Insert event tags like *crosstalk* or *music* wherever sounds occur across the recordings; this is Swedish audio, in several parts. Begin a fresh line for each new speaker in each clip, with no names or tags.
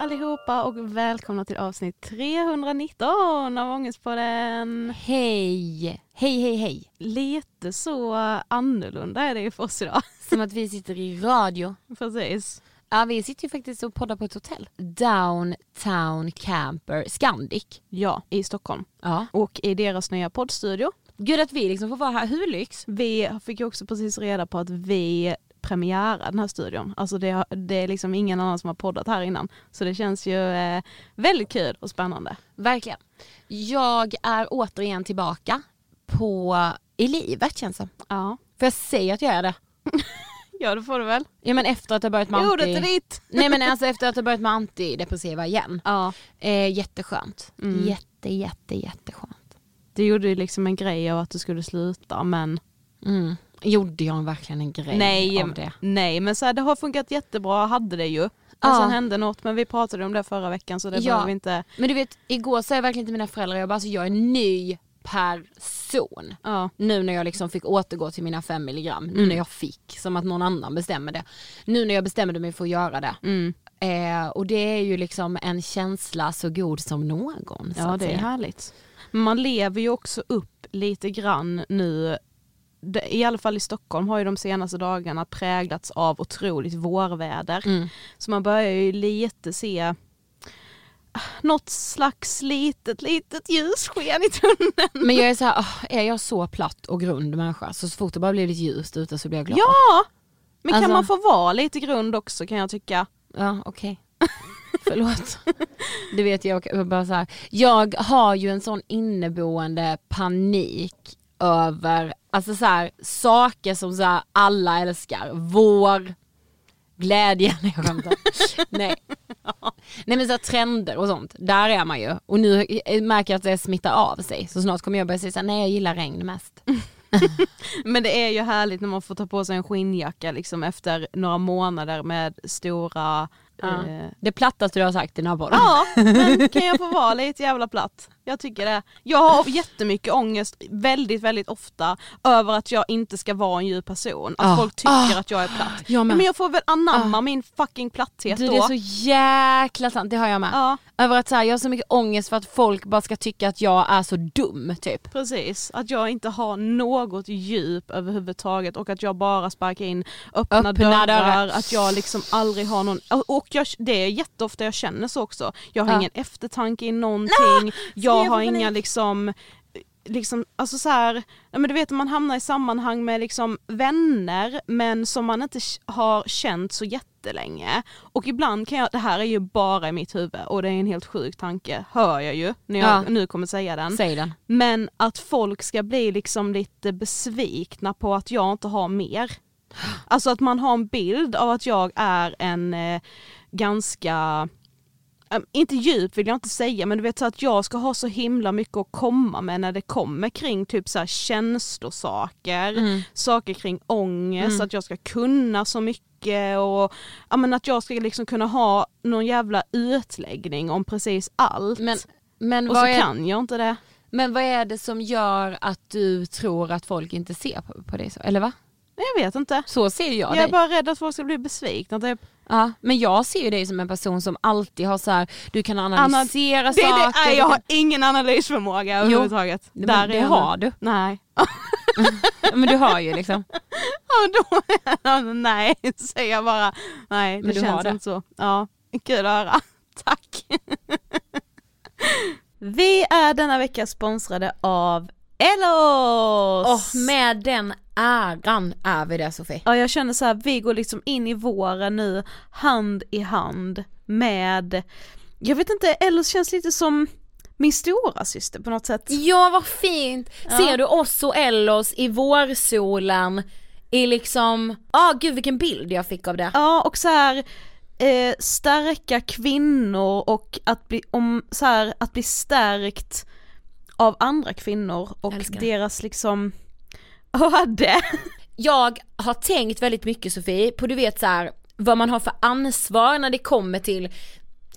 allihopa och välkomna till avsnitt 319 av Ångestpodden.
Hej! Hej, hej, hej.
Lite så annorlunda är det ju för oss idag. *laughs*
Som att vi sitter i radio.
Precis.
Ja, vi sitter ju faktiskt och poddar på ett hotell. Downtown Camper Scandic.
Ja, i Stockholm.
Ja.
Och i deras nya poddstudio.
Gud att vi liksom får vara här, hur lyx?
Vi fick ju också precis reda på att vi premiärar den här studion. Alltså det, det är liksom ingen annan som har poddat här innan. Så det känns ju eh, väldigt kul och spännande.
Verkligen. Jag är återigen tillbaka på i livet känns det
Ja.
För jag säger att jag är det. *laughs*
Ja det får du väl.
Ja men efter att jag börjat med
Ordet
anti...
ditt! *laughs*
Nej men alltså efter att jag börjat med antidepressiva igen.
Ja.
Eh, jätteskönt.
Mm.
Jätte, jätte, jätteskönt.
Du gjorde ju liksom en grej av att du skulle sluta men
Mm. Gjorde jag verkligen en grej
nej,
av det?
nej men så här, det har funkat jättebra, hade det ju. Men
Ja.
sen hände något men vi pratade om det förra veckan så det
Ja.
behöver vi inte,
Men du vet, igår sa jag verkligen till mina föräldrar, jag bara alltså jag är en ny person.
ja.
Nu när jag liksom fick återgå till mina fem milligram, nu
Mm.
när jag fick, som att någon annan bestämmer det. Nu när jag bestämde mig för att göra det.
Mm.
Eh, och det är ju liksom en känsla så god som någon.
Ja det är härligt. Man lever ju också upp lite grann nu, i alla fall i Stockholm har ju de senaste dagarna präglats av otroligt vårväder.
Mm.
Så man börjar ju lite se ah, något slags litet, litet ljussken i tunneln.
Men jag är så här, åh, är jag så platt och grund människa så, så fort det bara blir lite ljust ute så blir jag glad.
Ja! Men
Alltså-
kan man få vara lite grund också kan jag tycka.
Ja okej. *laughs* Förlåt. Du vet jag, jag bara så här. jag har ju en sån inneboende panik över alltså så här, saker som så här, alla älskar. Vår, glädje, *laughs* nej jag skämtar. nej. nej men så här, trender och sånt, där är man ju. Och nu märker jag att det smittar av sig. Så snart kommer jag börja säga så här, nej jag gillar regn mest. *laughs*
Men det är ju härligt när man får ta på sig en skinnjacka liksom efter några månader med stora
Ja.
eh,
Det plattaste du har sagt i den här podden.
Ja, men *laughs* kan jag få vara lite jävla platt? Jag tycker det. Jag har jättemycket ångest väldigt, väldigt ofta över att jag inte ska vara en djup person. Att
Ah,
folk tycker
ah,
att jag är platt.
jag
men jag får väl anamma min fucking platthet
Du
då.
det är så jäkla sant, det har jag med. Över att så här, jag har så mycket ångest för att folk bara ska tycka att jag är så dum typ.
precis. Att jag inte har något djup överhuvudtaget och att jag bara sparkar in öppna,
Öppna
dörrar,
dörrar.
Att jag liksom aldrig har någon, och jag, det är jätteofta jag känner så också. Jag har
Ja.
ingen eftertanke i någonting, jag
jag
har inga
panik.
liksom liksom, alltså så här, ja, men du vet man hamnar i sammanhang med liksom vänner men som man inte har känt så jättelänge. Och ibland kan jag, det här är ju bara i mitt huvud och det är en helt sjuk tanke, hör jag ju när jag
Ja.
nu kommer säga den.
Säg den.
Men att folk ska bli liksom lite besvikna på att jag inte har mer. Alltså att man har en bild av att jag är en eh, ganska, inte djup vill jag inte säga, men du vet så att jag ska ha så himla mycket att komma med när det kommer kring typ så här känslosaker,
Mm.
saker kring ångest, att jag ska kunna så mycket och ja, men att jag ska liksom kunna ha någon jävla utläggning om precis allt.
Men, men,
och så
är,
kan jag inte det.
men vad är det som gör att du tror att folk inte ser på, på dig så? Eller va?
Jag vet inte.
Så ser jag,
Jag
dig.
är bara rädd att folk ska bli besvikna. Typ.
Ja, men jag ser ju dig som en person som alltid har så här, du kan analysera
Det, det,
saker.
nej,
du
jag har ingen analysförmåga överhuvudtaget.
Men
Där
det har du.
Nej. *laughs*
Men du har ju liksom. *laughs*
Ja, då, nej, säger jag bara. Nej, det
Men du har
känns
det.
inte så. Ja, kul att höra. *laughs* Tack. Vi är denna vecka sponsrade av Ellos!
Och med den äran är vi det Sofie.
Ja jag känner så här, vi går liksom in i våren nu hand i hand med, jag vet inte, Ellos känns lite som min stora syster på något sätt.
Ja vad fint! Ser du oss och Ellos i vårsolen i liksom, ja ah, gud vilken bild jag fick av det.
Ja och så här eh, stärka kvinnor och att bli, om, så här, att bli stärkt av andra kvinnor och
Älskar.
deras liksom, det. *laughs*
Jag har tänkt väldigt mycket Sofie på du vet så här vad man har för ansvar när det kommer till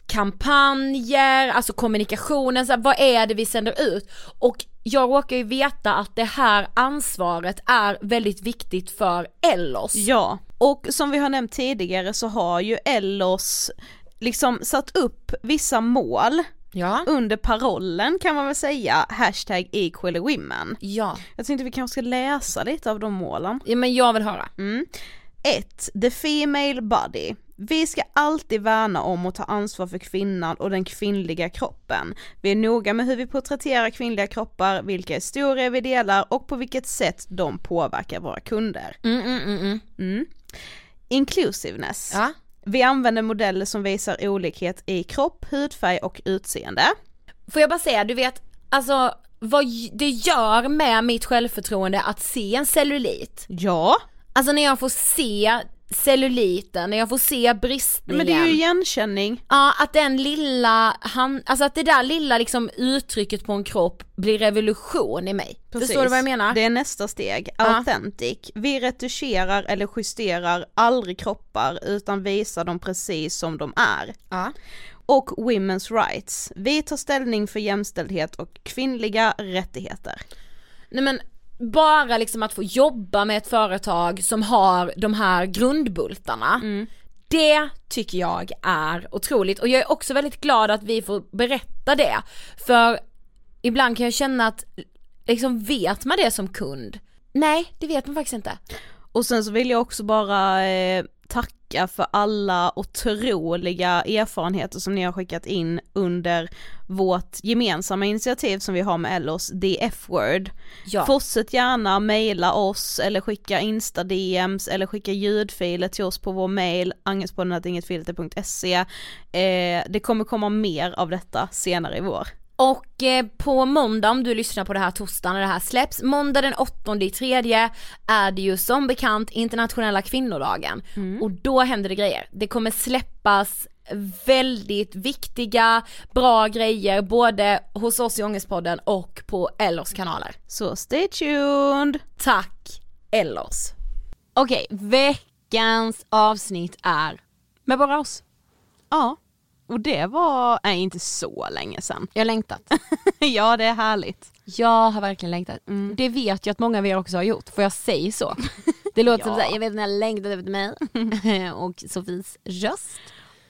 kampanjer, alltså kommunikationen, så här, vad är det vi sänder ut? Och jag råkar ju veta att det här ansvaret är väldigt viktigt för Ellos.
Ja, och som vi har nämnt tidigare så har ju Ellos liksom satt upp vissa mål
Ja.
under parollen kan man väl säga, hashtag equally women.
Ja.
Jag tänkte vi kanske ska läsa lite av de målen.
ja men jag vill höra.
1. The female body. Vi ska alltid värna om och ta ansvar för kvinnan och den kvinnliga kroppen. Vi är noga med hur vi porträtterar kvinnliga kroppar, vilka historier vi delar och på vilket sätt de påverkar våra kunder.
Mm, mm, mm, mm.
Inclusiveness.
Ja.
Vi använder modeller som visar olikhet i kropp, hudfärg och utseende.
Får jag bara säga, du vet, alltså vad det gör med mitt självförtroende att se en cellulit.
Ja,
Alltså när jag får se celluliten, när jag får se bristningen.
men det är ju igenkänning.
Ja, att den lilla, han, alltså att det där lilla liksom uttrycket på en kropp blir revolution i mig. Förstår du vad jag menar?
Det är nästa steg,
Ja.
authentic. Vi retuscherar eller justerar aldrig kroppar utan visar dem precis som de är.
Ja.
Och women's rights. Vi tar ställning för jämställdhet och kvinnliga rättigheter.
Nej men bara liksom att få jobba med ett företag som har de här grundbultarna. Det tycker jag är otroligt och jag är också väldigt glad att vi får berätta det. För ibland kan jag känna att, liksom vet man det som kund? Nej, det vet man faktiskt inte.
Och sen så vill jag också bara eh, tacka för alla otroliga erfarenheter som ni har skickat in under vårt gemensamma initiativ som vi har med Ellos, The F-word.
Ja.
Fortsätt gärna mejla oss eller skicka insta-DMs eller skicka ljudfiler till oss på vår mail angespodden.ingetfilter.se eh, Det kommer komma mer av detta senare i vår.
Och eh, på måndag, om du lyssnar på det här torsdagen när det här släpps, måndag den 8 i tredje är det ju som bekant internationella kvinnodagen. Och då händer det grejer. Det kommer släppas väldigt viktiga, bra grejer både hos oss i Ångestpodden och på Ellos kanaler.
Så stay tuned!
Tack Ellos!
Okej, veckans avsnitt är med bara oss.
Ja, och det var, nej inte så länge sedan.
Jag har längtat. *laughs*
ja det är härligt.
Jag har verkligen längtat. Det vet jag att många av er också har gjort, för jag säger så. Det låter som *laughs*
Ja.
såhär, jag vet ni har längtat efter mig *laughs* och Sofies röst.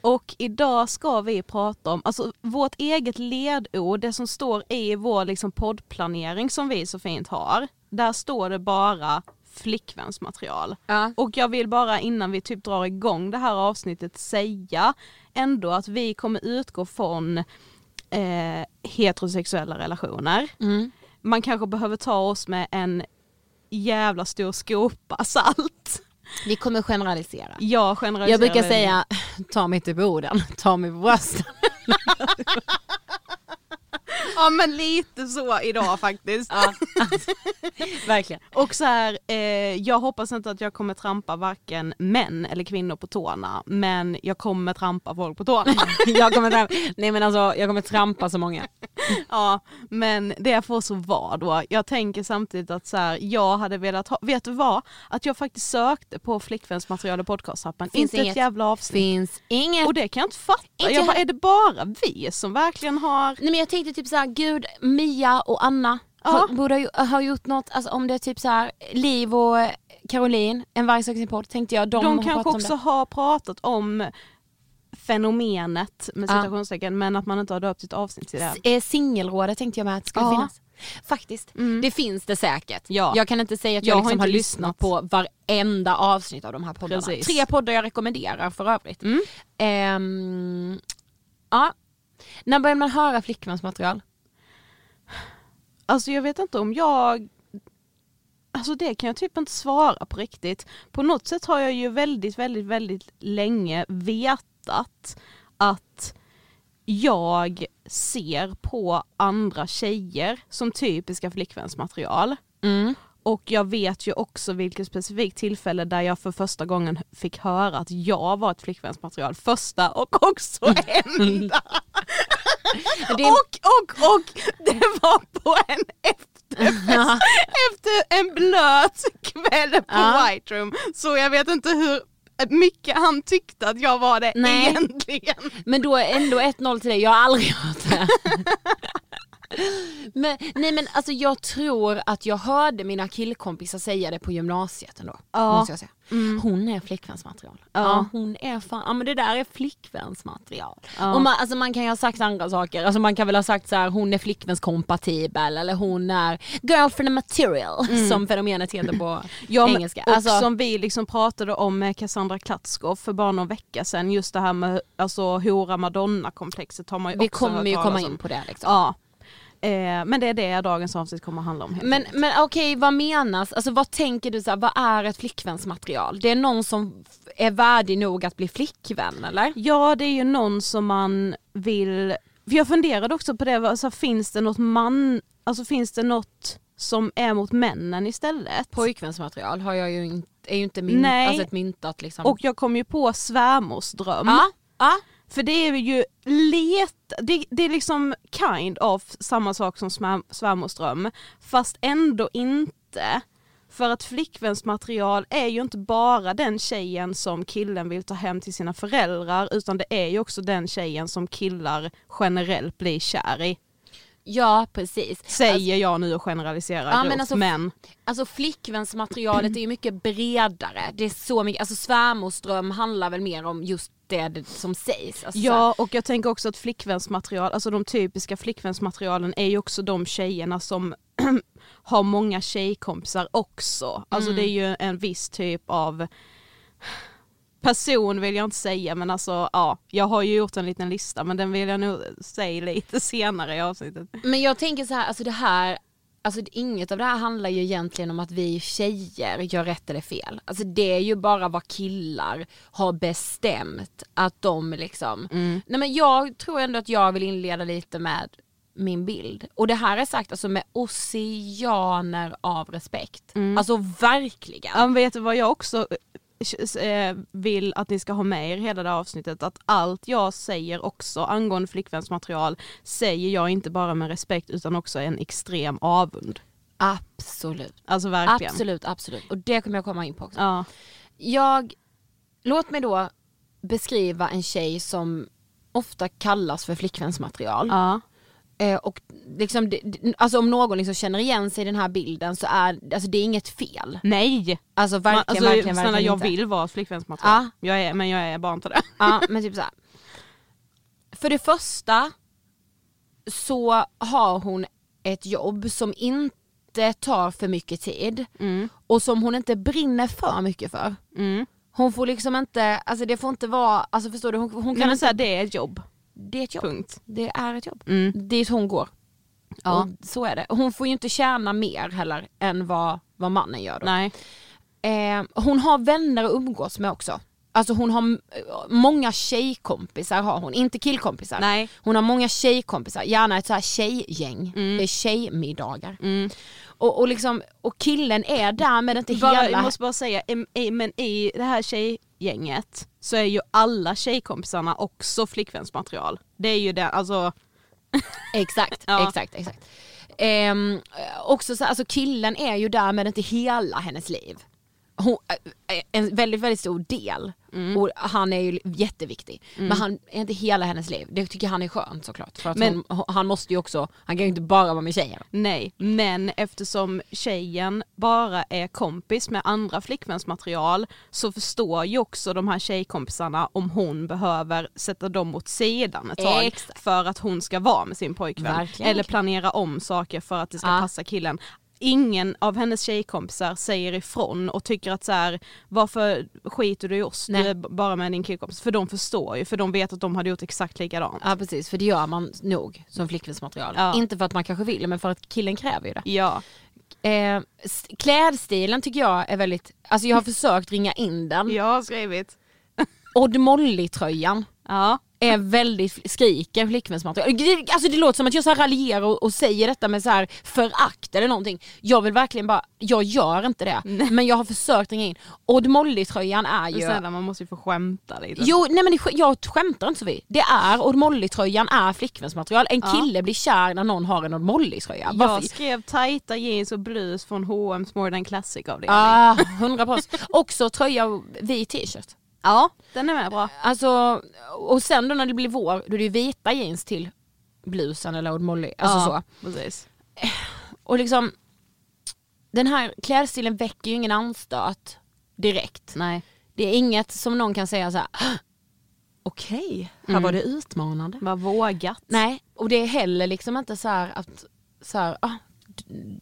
Och idag ska vi prata om, alltså vårt eget ledord, det som står i vår liksom poddplanering som vi så fint har. Där står det bara flickvänsmaterial.
Ja.
Och jag vill bara innan vi typ drar igång det här avsnittet säga ändå att vi kommer utgå från eh, heterosexuella relationer. Man kanske behöver ta oss med en jävla stor skopa salt.
Vi kommer generalisera.
Jag generaliserar
Jag brukar säga, ta mig inte på orden, ta mig på brösten. *laughs*
Ja men lite så idag faktiskt.
Verkligen.
Och så här, eh, jag hoppas inte att jag kommer trampa varken män eller kvinnor på tårna, men jag kommer trampa folk på tårna. *laughs*
Jag kommer, trampa, nej men alltså, jag kommer trampa så många.
ja, men det får så vara då. Jag tänker samtidigt att så här, jag hade velat ha, vet du vad? Att jag faktiskt sökte på flickvänsmaterial i podcastappen, inte
inget.
ett jävla avsnitt.
Finns inget.
Och det kan jag inte fatta.
Inte
jag bara, är det bara vi som verkligen har
Nej men jag tänkte typ såhär, gud Mia och Anna
Ja.
har, borde ha, ha gjort något, alltså om det är typ såhär Liv och eh, Caroline, en varg söker sin podd, tänkte jag. De,
de,
har
kanske också har pratat om fenomenet med
Ja.
citationstecken men att man inte har döpt ett avsnitt till det.
Eh, Singelrådet tänkte jag med att det skulle
Ja.
finnas. Faktiskt, det finns det säkert.
Ja.
Jag kan inte säga att
Jag
jag,
har
liksom har,
inte
lyssnat på varenda avsnitt av de här poddarna.
Precis.
Tre poddar jag rekommenderar för övrigt. Ehm, ja. När börjar man höra flickvänsmaterial?
Alltså jag vet inte om jag Alltså det kan jag typ inte svara på riktigt. På något sätt har jag ju väldigt, väldigt, väldigt länge vetat att jag ser på andra tjejer som typiska flickvänsmaterial.
Mm.
Och jag vet ju också vilket specifikt tillfälle där jag för första gången fick höra att jag var ett flickvänsmaterial. Första och också *laughs* enda.
Det-
Och, och, och det var på en efterfest efter en blöt kväll på
Ja.
White Room. Så jag vet inte hur mycket han tyckte att jag var det
Nej.
egentligen.
Men då ändå 1-0 till dig, jag har aldrig hört det. men, nej men alltså jag tror att jag hörde mina killkompisar säga det på gymnasiet ändå.
Ja.
Måste jag säga. Hon är flickvänsmaterial. Ja.
Ja.
hon är fan, ja men det där är flickvänsmaterial.
Ja.
Och man, alltså man kan ju ha sagt andra saker, alltså man kan väl ha sagt så här: hon är flickvänskompatibel eller hon är girlfriend material som fenomenet heter på *clears throat*
Ja,
engelska.
Och
Alltså,
som vi liksom pratade om med Cassandra Klatskov för bara någon vecka sedan, just det här med alltså, hora madonna-komplexet har man ju
vi
också
kommer
hört
ju komma
om.
in på det liksom.
Ja. Eh, men det är det dagens avsnitt kommer att handla om.
Men,
enkelt.
men okej, vad menas? Alltså vad tänker du så här, vad är ett flickvänsmaterial? Det är någon som är värdig nog att bli flickvän eller?
Ja det är ju någon som man vill, för jag funderade också på det, alltså, finns det något man, alltså finns det något som är mot männen istället?
Pojkvänsmaterial har jag ju inte, är ju inte mynt,
Nej.
alltså ett myntat liksom.
Och jag kom ju på svärmorsdröm.
ja, ja,
för det är ju let, det, det är liksom kind of samma sak som svärmorsdröm fast ändå inte. För att flickvänsmaterial är ju inte bara den tjejen som killen vill ta hem till sina föräldrar utan det är ju också den tjejen som killar generellt blir kär i
ja precis.
Säger jag nu och generaliserar
Ja,
grovt,
men alltså-
men
Alltså flickvänsmaterialet är ju mycket bredare. Det är så mycket, alltså svärmorsdröm handlar väl mer om just det, som sägs. Alltså,
Ja och jag tänker också att flickvänsmaterial, alltså de typiska flickvänsmaterialen är ju också de tjejerna som *clears throat* har många tjejkompisar också. Alltså
Mm.
det är ju en viss typ av person vill jag inte säga men alltså ja, jag har ju gjort en liten lista men den vill jag nog säga lite *laughs* senare i avsnittet.
Men jag tänker så här, alltså det här, alltså inget av det här handlar ju egentligen om att vi tjejer gör rätt eller fel. Alltså det är ju bara vad killar har bestämt att de liksom, nej men jag tror ändå att jag vill inleda lite med min bild. Och det här är sagt alltså med oceaner av respekt. Alltså verkligen.
Ja, vet du vad jag också vill att ni ska ha med er hela det här avsnittet? Att allt jag säger också angående flickvänsmaterial säger jag inte bara med respekt utan också en extrem avund.
Absolut.
Alltså verkligen.
Absolut, absolut. Och det kommer jag komma in på också.
Ja.
Jag, låt mig då beskriva en tjej som ofta kallas för flickvänsmaterial.
Ja.
Eh, och liksom, alltså om någon liksom känner igen sig i den här bilden så är alltså det är inget fel.
Nej!
Alltså
Man,
verkligen,
alltså,
verkligen,
snälla,
verkligen
jag
inte.
vill vara flickvänsmaterial.
Ja.
Jag är, men jag är bara inte det. *laughs*
Ja men typ så här. För det första så har hon ett jobb som inte tar för mycket tid och som hon inte brinner för mycket för.
Mm.
Hon får liksom inte, alltså det får inte vara, alltså förstår du, hon, hon
Nej,
kan
men
inte,
så här, det är ett jobb.
Det är ett jobb.
Punkt.
Det är ett jobb.
Mm.
Dit hon går.
Ja.
Och så är det. Hon får ju inte tjäna mer heller än vad, vad mannen gör då.
Nej.
Eh, hon har vänner att umgås med också. Alltså hon har m- många tjejkompisar har hon, inte killkompisar.
Nej.
Hon har många tjejkompisar, gärna ett så här tjejgäng. Det är tjejmiddagar. Och, och, liksom, och killen är där men inte
Bara,
hela...
jag måste bara säga, men i det här tjejgänget så är ju alla tjejkompisarna också flickvänsmaterial. Det är ju det, alltså *laughs*
Exakt,
Ja.
exakt, exakt. Ehm, också så, alltså killen är ju där men inte hela hennes liv. Hon, eh, en väldigt, väldigt stor del.
Mm.
Och han är ju jätteviktig. Men han är inte hela hennes liv. Det tycker han är skönt såklart. För att
Men-
hon, han måste ju också, han kan ju inte bara vara med tjejer.
Nej, men eftersom tjejen bara är kompis med andra flickvänsmaterial så förstår ju också de här tjejkompisarna om hon behöver sätta dem åt sidan ett tag
Exakt.
för att hon ska vara med sin pojkvän.
Verkligen.
Eller planera om saker för att det ska
Ja.
passa killen. Ingen av hennes tjejkompisar säger ifrån och tycker att så här, varför skiter du i oss,
Nej.
du är bara med din killkompis. För de förstår ju, för de vet att de hade gjort exakt likadant.
Ja precis, för det gör man nog som flickvänsmaterial.
Ja.
Inte för att man kanske vill men för att killen kräver ju det.
Ja.
Eh, klädstilen tycker jag är väldigt, alltså jag har *laughs* försökt ringa in den.
Jag har skrivit.
Odd Molly-tröjan.
Ja.
Är väldigt, skriker flickvänsmaterial. Det- Alltså det låter som att jag så raljerar och, och säger detta med så här förakt eller någonting. Jag vill verkligen bara, jag gör inte det. Men jag har försökt ringa in. Odd Molly-tröjan är ju...
snälla man måste ju få skämta lite.
Jo nej men det, jag skämtar inte så vi. Det är Odd Molly-tröjan är flickvänsmaterial. En kille blir kär när någon har en Odd Molly-tröja.
Jag skrev tajta jeans och blus från H&M's More Than Classic avdelning.
Ah, 100 procent. Också tröja och vit t-shirt.
Ja, den är med bra.
Alltså, och sen då när det blir vår, då är det ju vita jeans till blusen eller Odd Molly. Alltså
ja,
så.
precis.
Och liksom, den här klädstilen väcker ju ingen anstöt direkt.
Nej.
Det är inget som någon kan säga så här. "Ah, okej, här var det utmanande.
Vad vågat.
Nej, och det är heller liksom inte så här att så här, ah,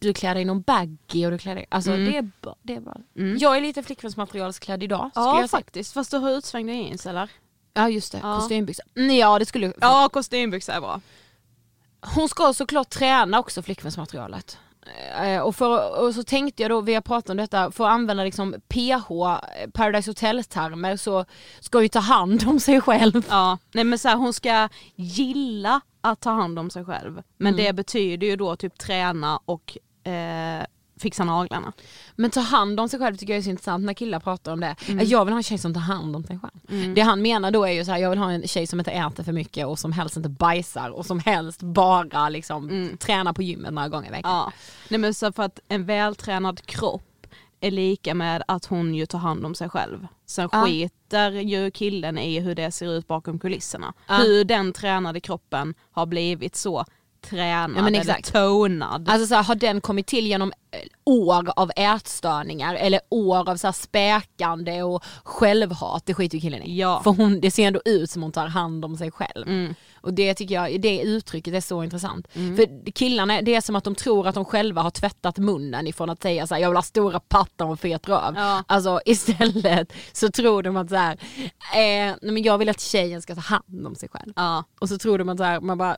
du, klär dig i någon baggy och du klär dig, alltså det är bra. Det är bra. Jag är lite flickvänsmaterialsklädd idag
Ja faktiskt, fast du har utsvängda jeans eller?
Ja just det,
Ja.
kostymbyxor. Mm, Ja det skulle
Ja, kostymbyxor är bra.
Hon ska såklart träna också flickvänsmaterialet. Eh, Och, för, och så tänkte jag då, vi har pratat om detta, för att använda liksom PH, eh, Paradise Hotel-termer så ska ju ta hand om sig själv.
Ja, nej men så här, hon ska gilla att ta hand om sig själv. Men det betyder ju då typ träna och eh, fixa naglarna.
Men ta hand om sig själv tycker jag är så intressant när killar pratar om det. Eh, Jag vill ha en tjej som tar hand om sig själv. Det han menar då är ju så här, jag vill ha en tjej som inte äter för mycket och som helst inte bajsar och som helst bara liksom tränar på gymmet några gånger i veckan.
Ja. Nej men så för att en vältränad kropp är lika med att hon ju tar hand om sig själv. Sen
Ja.
skiter ju killen i hur det ser ut bakom kulisserna.
Ja.
Hur den tränade kroppen har blivit så tränad
Ja,
eller tonad.
Alltså så här, har den kommit till genom eh, år av ätstörningar eller år av så här späkande och självhat, det skiter ju killen i.
Ja.
För hon, det ser ändå ut som hon tar hand om sig själv.
Mm.
Och det tycker jag, det uttrycket är så intressant. För killarna, det är som att de tror att de själva har tvättat munnen ifrån att säga så här, jag vill ha stora pattar och fet röv.
Ja.
Alltså *laughs* istället så tror de att så här, eh, men jag vill att tjejen ska ta hand om sig själv.
Ja.
Och så tror de att så här, man bara,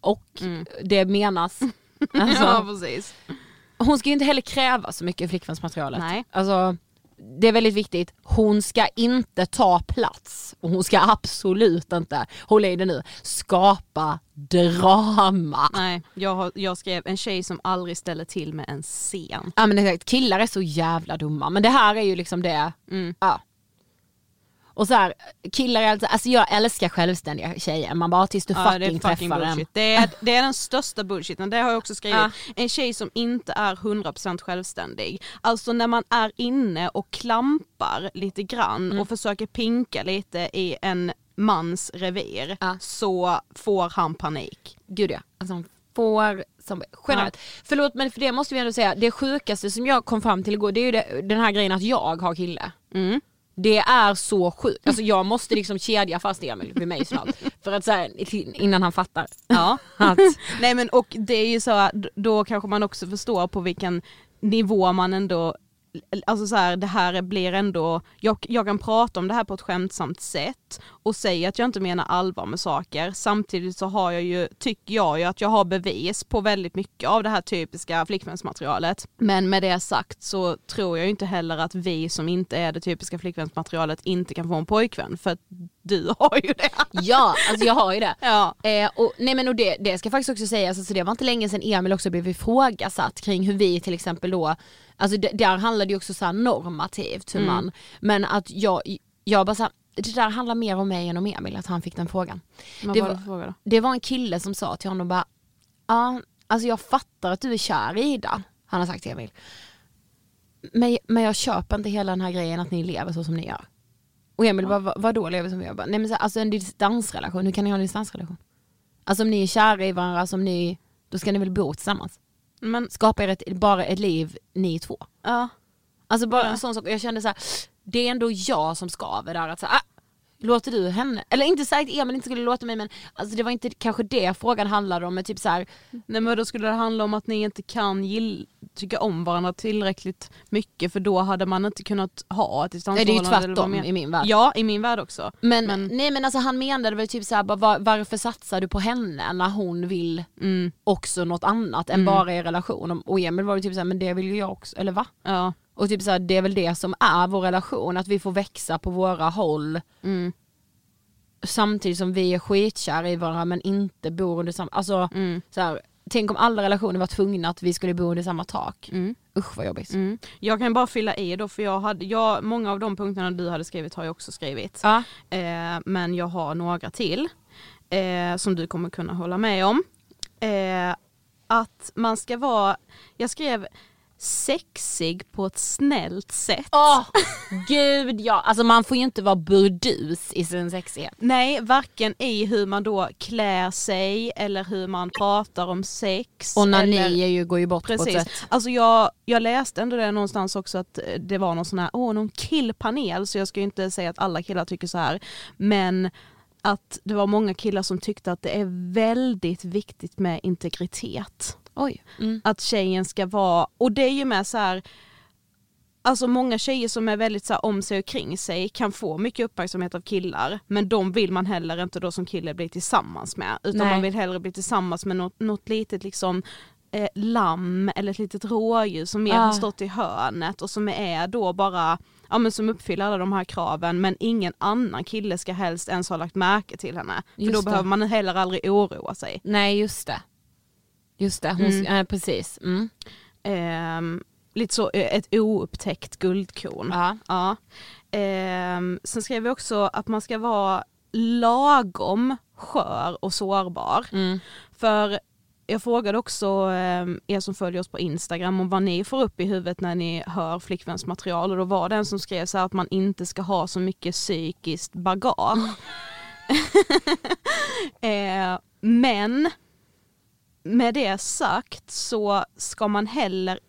och
Mm.
det menas. *laughs* Alltså,
ja precis.
hon ska ju inte heller kräva så mycket i flickvänsmaterialet.
Nej.
Alltså, det är väldigt viktigt, hon ska inte ta plats och hon ska absolut inte, håll i det nu, skapa drama.
Nej, jag, har, jag skrev en tjej som aldrig ställer till med en scen.
Ja men exakt, killar är så jävla dumma men det här är ju liksom det,
Mm.
ja. Och så här, killar är alltså, alltså jag älskar självständiga tjejer, man bara tills du
Ja,
fucking,
det är fucking
träffar
bullshit.
en.
Det är, det är den största bullshiten, det har jag också skrivit.
Ja.
En tjej som inte är 100% självständig. Alltså när man är inne och klampar lite grann
Mm.
och försöker pinka lite i en mans revir
Ja.
så får han panik.
Gud ja, alltså hon får som generellt. Förlåt men för det måste vi ändå säga, det sjukaste som jag kom fram till igår det är ju det, den här grejen att jag har kille.
Mm.
Det är så sjukt, alltså jag måste liksom kedja fast Emil vid mig snart. För att så här, innan han fattar.
Ja. *laughs*
Att,
Nej men och det är ju så, att då kanske man också förstår på vilken nivå man ändå Alltså så här, det här blir ändå, jag, jag kan prata om det här på ett skämtsamt sätt och säga att jag inte menar allvar med saker. Samtidigt så har jag ju, tycker jag ju att jag har bevis på väldigt mycket av det här typiska flickvänsmaterialet. Men med det sagt så tror jag ju inte heller att vi som inte är det typiska flickvänsmaterialet inte kan få en pojkvän för att du *laughs* har ju det.
ja, alltså jag har ju det. *laughs*
Ja.
Eh, och, nej men och det, det ska faktiskt också sägas, alltså det var inte länge sedan Emil också blev ifrågasatt kring hur vi till exempel då, alltså där handlar det ju också så här normativt hur man, men att jag, jag bara så här, det där handlar mer om mig än om Emil, att han fick den frågan.
Vad
Det
var det fråga då?
Det var en kille som sa till honom bara, ja alltså jag fattar att du är kär i Ida, han har sagt till Emil. Men, men jag köper inte hela den här grejen att ni lever så som ni gör. Och Emil bara, "Va- vadå lever som vi gör? Jag Bara, Nej men så, alltså en distansrelation, hur kan ni ha en distansrelation? Alltså om ni är kära i varandra, som ni, då ska ni väl bo tillsammans?
Men,
Skapa er ett, bara ett liv, ni två.
ja.
Alltså bara en sån sak, jag kände så här, det är ändå jag som skaver där att så här, ah, låter du henne? Eller inte att Emil inte skulle låta mig men alltså det var inte kanske det frågan handlade om men typ så här,
Nej men då skulle det handla om att ni inte kan gill, tycka om varandra tillräckligt mycket för då hade man inte kunnat ha ett
nej det är ju
distansförhållande.
tvärtom i min värld.
Ja, i min värld också.
Men,
Men-
nej men alltså han menade väl typ såhär, var, varför satsar du på henne när hon vill
Mm,
också något annat än bara er relation? Och Emil var ju typ såhär, men det vill ju jag också, eller va?
ja.
Och typ såhär, det är väl det som är vår relation, att vi får växa på våra håll.
Mm.
samtidigt som vi är skitkära i varandra men inte bor under samma, alltså
Mm.
så här, tänk om alla relationer var tvungna att vi skulle bo under samma tak.
Mm.
Usch vad jobbigt.
Mm. Jag kan bara fylla i då för jag hade, jag, många av de punkterna du hade skrivit har jag också skrivit.
Ja.
Eh, men jag har några till eh, som du kommer kunna hålla med om. Eh, att man ska vara, jag skrev sexig på ett snällt sätt.
Åh gud ja, alltså man får ju inte vara burdus i sin sexighet.
Nej, varken i hur man då klär sig eller hur man pratar om sex.
Och när
eller...
ni är ju, går ju bort på
Precis.
ett sätt.
Alltså jag, jag läste ändå det någonstans också att eh, det var någon sån här, åh någon killpanel så jag ska ju inte säga att alla killar tycker så här. Men att det var många killar som tyckte att det är väldigt viktigt med integritet.
Oj. Mm.
Att tjejen ska vara, och det är ju med så här Alltså många tjejer som är väldigt så här, om sig och kring sig kan få mycket uppmärksamhet av killar men de vill man heller inte då som kille bli tillsammans med utan
Nej.
man vill hellre bli tillsammans med något, något litet liksom eh, lamm eller ett litet rådjur som mer
Ah.
har stått i hörnet och som är då bara Ja men som uppfyller alla de här kraven men ingen annan kille ska helst ens ha lagt märke till henne. För
Just
då
det.
behöver man heller aldrig oroa sig.
Nej just det. Just det, hon,
Mm.
eh, precis. Mm.
Ehm, lite så eh, ett oupptäckt guldkorn.
Ja.
Ja. Ehm, sen skrev vi också att man ska vara lagom skör och sårbar.
Mm.
För jag frågade också ehm, er som följer oss på Instagram om vad ni får upp i huvudet när ni hör flickvänsmaterial och då var det en som skrev så att man inte ska ha så mycket psykiskt bagage. *laughs* *laughs* eh, men med det sagt så ska man heller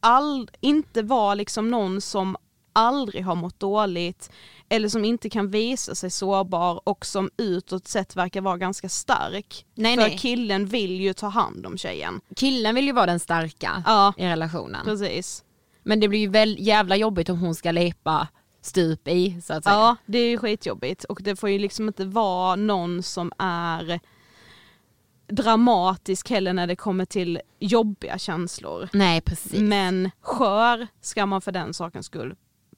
all, inte vara liksom någon som aldrig har mått dåligt eller som inte kan visa sig sårbar och som utåt sett verkar vara ganska stark.
Nej,
För
nej.
killen vill ju ta hand om tjejen.
Killen vill ju vara den starka
Ja,
i relationen.
precis.
Men det blir ju väl jävla jobbigt om hon ska lepa stup i så att säga.
Ja, det är ju skitjobbigt och det får ju liksom inte vara någon som är dramatisk heller när det kommer till jobbiga känslor.
Nej precis.
Men skör ska man för den sakens skull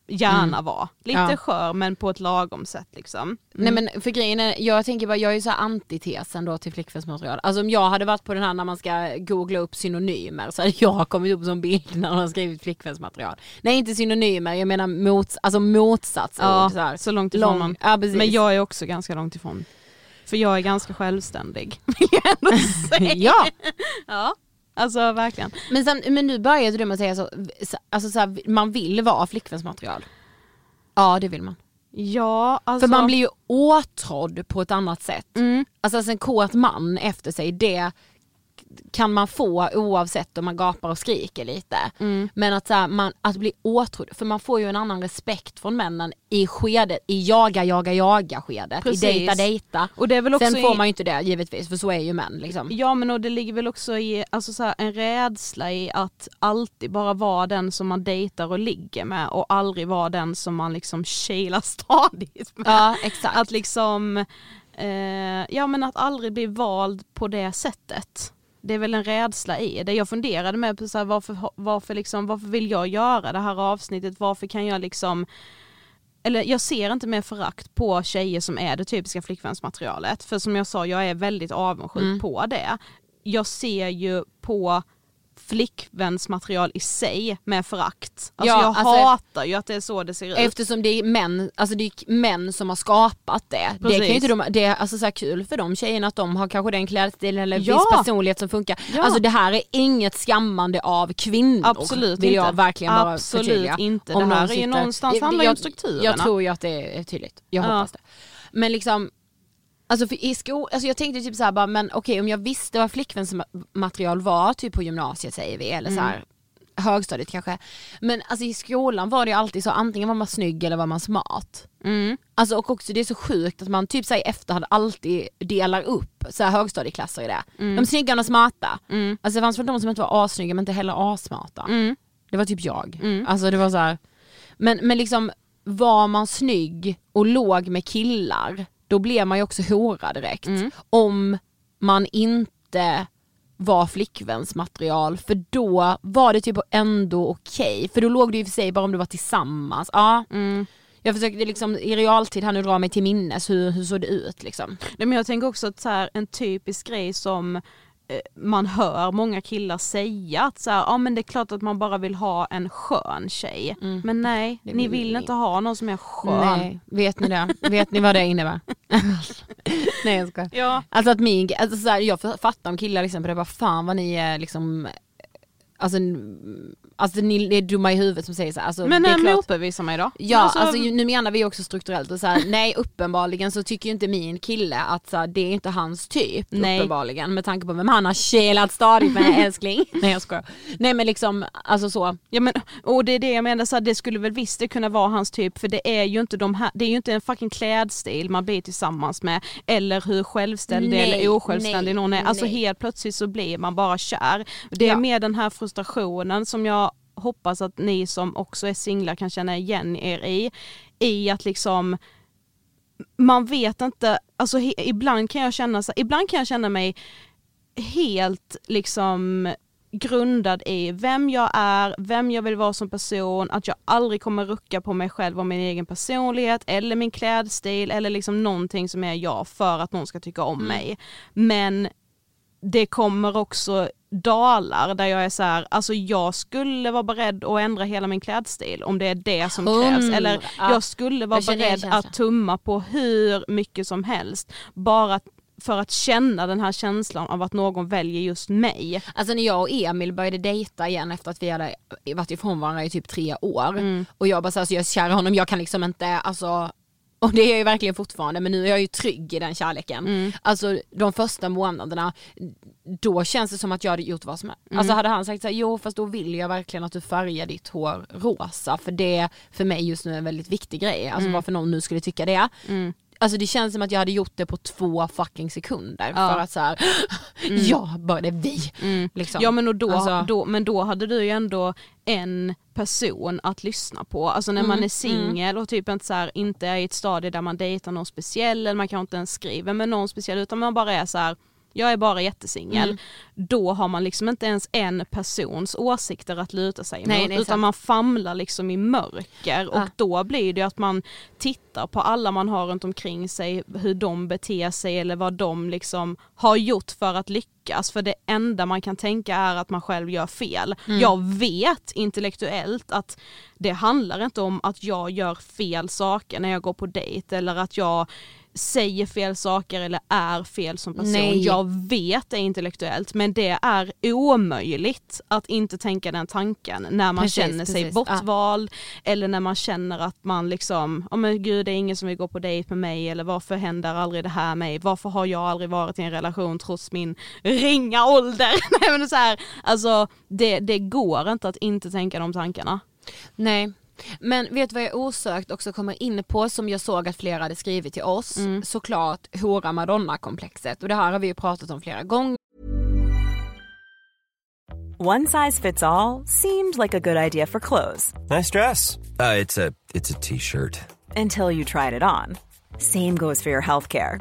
gärna vara. Lite
Ja.
skör men på ett lagom sätt liksom.
Nej men för grejen är, jag tänker bara, jag är ju så antitesen då till flickvänsmaterial. Alltså om jag hade varit på den här när man ska googla upp synonymer så hade jag kommit upp som bild när man har skrivit flickvänsmaterial. Nej inte synonymer, jag menar mots, alltså motsatsord.
Ja,
så,
så långt ifrån
Lång,
man.
ja.
Men jag är också ganska långt ifrån. För jag är ganska självständig. *laughs* Vill jag ändå säga.
ja.
ja. Alltså verkligen.
Men, sen, men nu började du med att säga så, så- alltså så här, man vill vara flickvänsmaterial. Ja det vill man.
Ja, alltså.
För man blir ju åtrådd på ett annat sätt.
Mm.
Alltså, alltså en kåt man efter sig, det kan man få oavsett om man gapar och skriker lite.
Mm.
Men att, så här, man, att bli åtrådd, för man får ju en annan respekt från männen i skedet, i jaga, jaga, jaga skedet,
Precis.
i dejta, dejta.
Och det är väl också
Sen får man ju inte det givetvis, för så är ju män liksom.
Ja men och det ligger väl också i alltså så här, en rädsla i att alltid bara vara den som man dejtar och ligger med och aldrig vara den som man liksom kilar stadigt med.
Ja exakt.
Att liksom, eh, ja men att aldrig bli vald på det sättet. Det är väl en rädsla i det. Jag funderade med på så här, varför, varför, liksom, varför vill jag göra det här avsnittet? Varför kan jag liksom eller jag ser inte med förakt på tjejer som är det typiska flickvänsmaterialet. För som jag sa, jag är väldigt avundsjuk
Mm.
på det. Jag ser ju på flickvänsmaterial i sig med förakt. Alltså
Ja,
jag
alltså-
hatar ju att det är så det ser ut.
Eftersom det är män, alltså det är män som har skapat det. Det, kan ju
Precis.
inte de, det är alltså så kul för de tjejerna att de har kanske den klädstilen eller
Ja.
viss personlighet som funkar.
Ja.
Alltså det här är inget skammande av kvinnor.
Absolut
vill jag
inte.
verkgen bara
Absolut
förtydliga.
inte.
Om
Det här är ju någonstans handlar ju om strukturerna.
Jag tror ju att det är tydligt, jag
Ja.
hoppas det. Men liksom Alltså för i sko- alltså jag tänkte typ såhär bara, men okej om jag visste vad flickvänsmaterial var, typ på gymnasiet säger vi, eller så
Mm.
här, högstadiet kanske. Men alltså i skolan var det ju alltid så, antingen var man snygg eller var man smart.
Mm.
Alltså och också det är så sjukt att man typ såhär i efterhand alltid delar upp så här högstadieklasser i det. De snygga och de smarta.
Mm.
Alltså det fanns väl de som inte var assnygga men inte heller assmarta.
Mm.
Det var typ jag.
Mm.
Alltså det var så här. Men, men liksom var man snygg och låg med killar, då blev man ju också hora direkt.
Mm.
Om man inte var flickvänsmaterial för då var det typ ändå okej. För då låg det ju för sig bara om du var tillsammans. Ja,
Mm.
Jag försökte liksom i realtid här nu dra mig till minnes hur, hur såg det ut liksom.
Nej, men jag tänker också att så här, en typisk grej som eh, man hör många killar säga att så här, ja men det är klart att man bara vill ha en skön tjej.
Mm.
Men nej, ni
vill
vill
ni.
inte ha någon som är skön.
Nej, vet ni det? vet ni vad det innebär? Nej jag skojar.
Ja.
Alltså att min, alltså så här, jag fattar om killar liksom det, bara fan vad ni är liksom Alltså, alltså ni är dumma i huvudet som säger så här, alltså,
Men äh,
klart,
motbevisa mig då.
Ja,
Alltså,
alltså, nu menar vi också strukturellt och så här, nej uppenbarligen så tycker ju inte min kille att så här, det är inte hans typ
Nej.
uppenbarligen med tanke på vem han har kelat stadigt med *laughs* älskling. nej jag skojar. Nej men liksom, alltså så.
Ja men, och det är det jag menar, så här, det skulle väl visst det kunna vara hans typ för det är ju inte de här, det är ju inte en fucking klädstil man blir tillsammans med eller hur självständig
Nej,
eller osjälvständig
nej,
någon är. Alltså
nej.
helt plötsligt så blir man bara kär. Det är
Ja.
mer den här frustrationen som jag hoppas att ni som också är singlar kan känna igen er i. I att liksom man vet inte, alltså he, ibland kan jag känna ibland kan jag känna mig helt liksom grundad i vem jag är, vem jag vill vara som person, att jag aldrig kommer rucka på mig själv och min egen personlighet eller min klädstil eller liksom någonting som är jag för att någon ska tycka om mig. Men det kommer också dalar där jag är så här, alltså jag skulle vara beredd att ändra hela min klädstil om det är det som krävs.
Hundra.
Eller
Ja.
jag skulle vara
Jag
beredd att tumma på hur mycket som helst. Bara för att känna den här känslan av att någon väljer just mig.
Alltså när jag och Emil började dejta igen efter att vi hade varit ifrån varandra i typ tre år
Mm.
och jag bara såhär, så jag är kär i honom, jag kan liksom inte, alltså *laughs* och det är jag ju verkligen fortfarande men nu är jag ju trygg i den kärleken.
Mm.
Alltså de första månaderna, då känns det som att jag hade gjort vad som helst.
Mm.
Alltså hade han sagt såhär, jo fast då vill jag verkligen att du färgar ditt hår rosa för det för mig just nu är en väldigt viktig grej. Alltså
Mm.
varför någon nu skulle tycka det. Alltså det känns som att jag hade gjort det på två fucking sekunder
Ja.
för att såhär, *gasps* ja bara det är vi. Liksom.
Ja men, och då,
Alltså-
då, men då hade du ju ändå en person att lyssna på. Alltså när man
Mm,
är singel och typ inte, så här, inte är i ett stadie där man dejtar någon speciell eller man kanske inte ens skriver med någon speciell utan man bara är så här. Jag är bara jättesingel.
Mm.
Då har man liksom inte ens en persons åsikter att luta sig
Nej,
mot
är
utan
sant.
man famlar liksom i mörker och
Ja.
då blir det att man tittar på alla man har runt omkring sig, hur de beter sig eller vad de liksom har gjort för att lyckas. För det enda man kan tänka är att man själv gör fel.
Mm.
Jag vet intellektuellt att det handlar inte om att jag gör fel saker när jag går på dejt eller att jag säger fel saker eller är fel som person.
Nej.
Jag vet det intellektuellt men det är omöjligt att inte tänka den tanken när man
Precis,
känner sig
precis.
bortvald eller när man känner att man liksom, ja men gud det är ingen som vill gå på dejt med mig eller varför händer aldrig det här mig, varför har jag aldrig varit i en relation trots min ringa ålder? *laughs* Nej men så här, alltså det, det går inte att inte tänka de tankarna.
Nej. Men vet du vad jag osökt också kommer in på som jag såg att flera hade skrivit till oss?
Mm.
Såklart hora madonna komplexet och det här har vi ju pratat om flera gånger.
One size fits all seemed like a good idea for clothes
Nice dress. Uh, it's a it's a t-shirt.
until you tried it on. Same goes for your healthcare.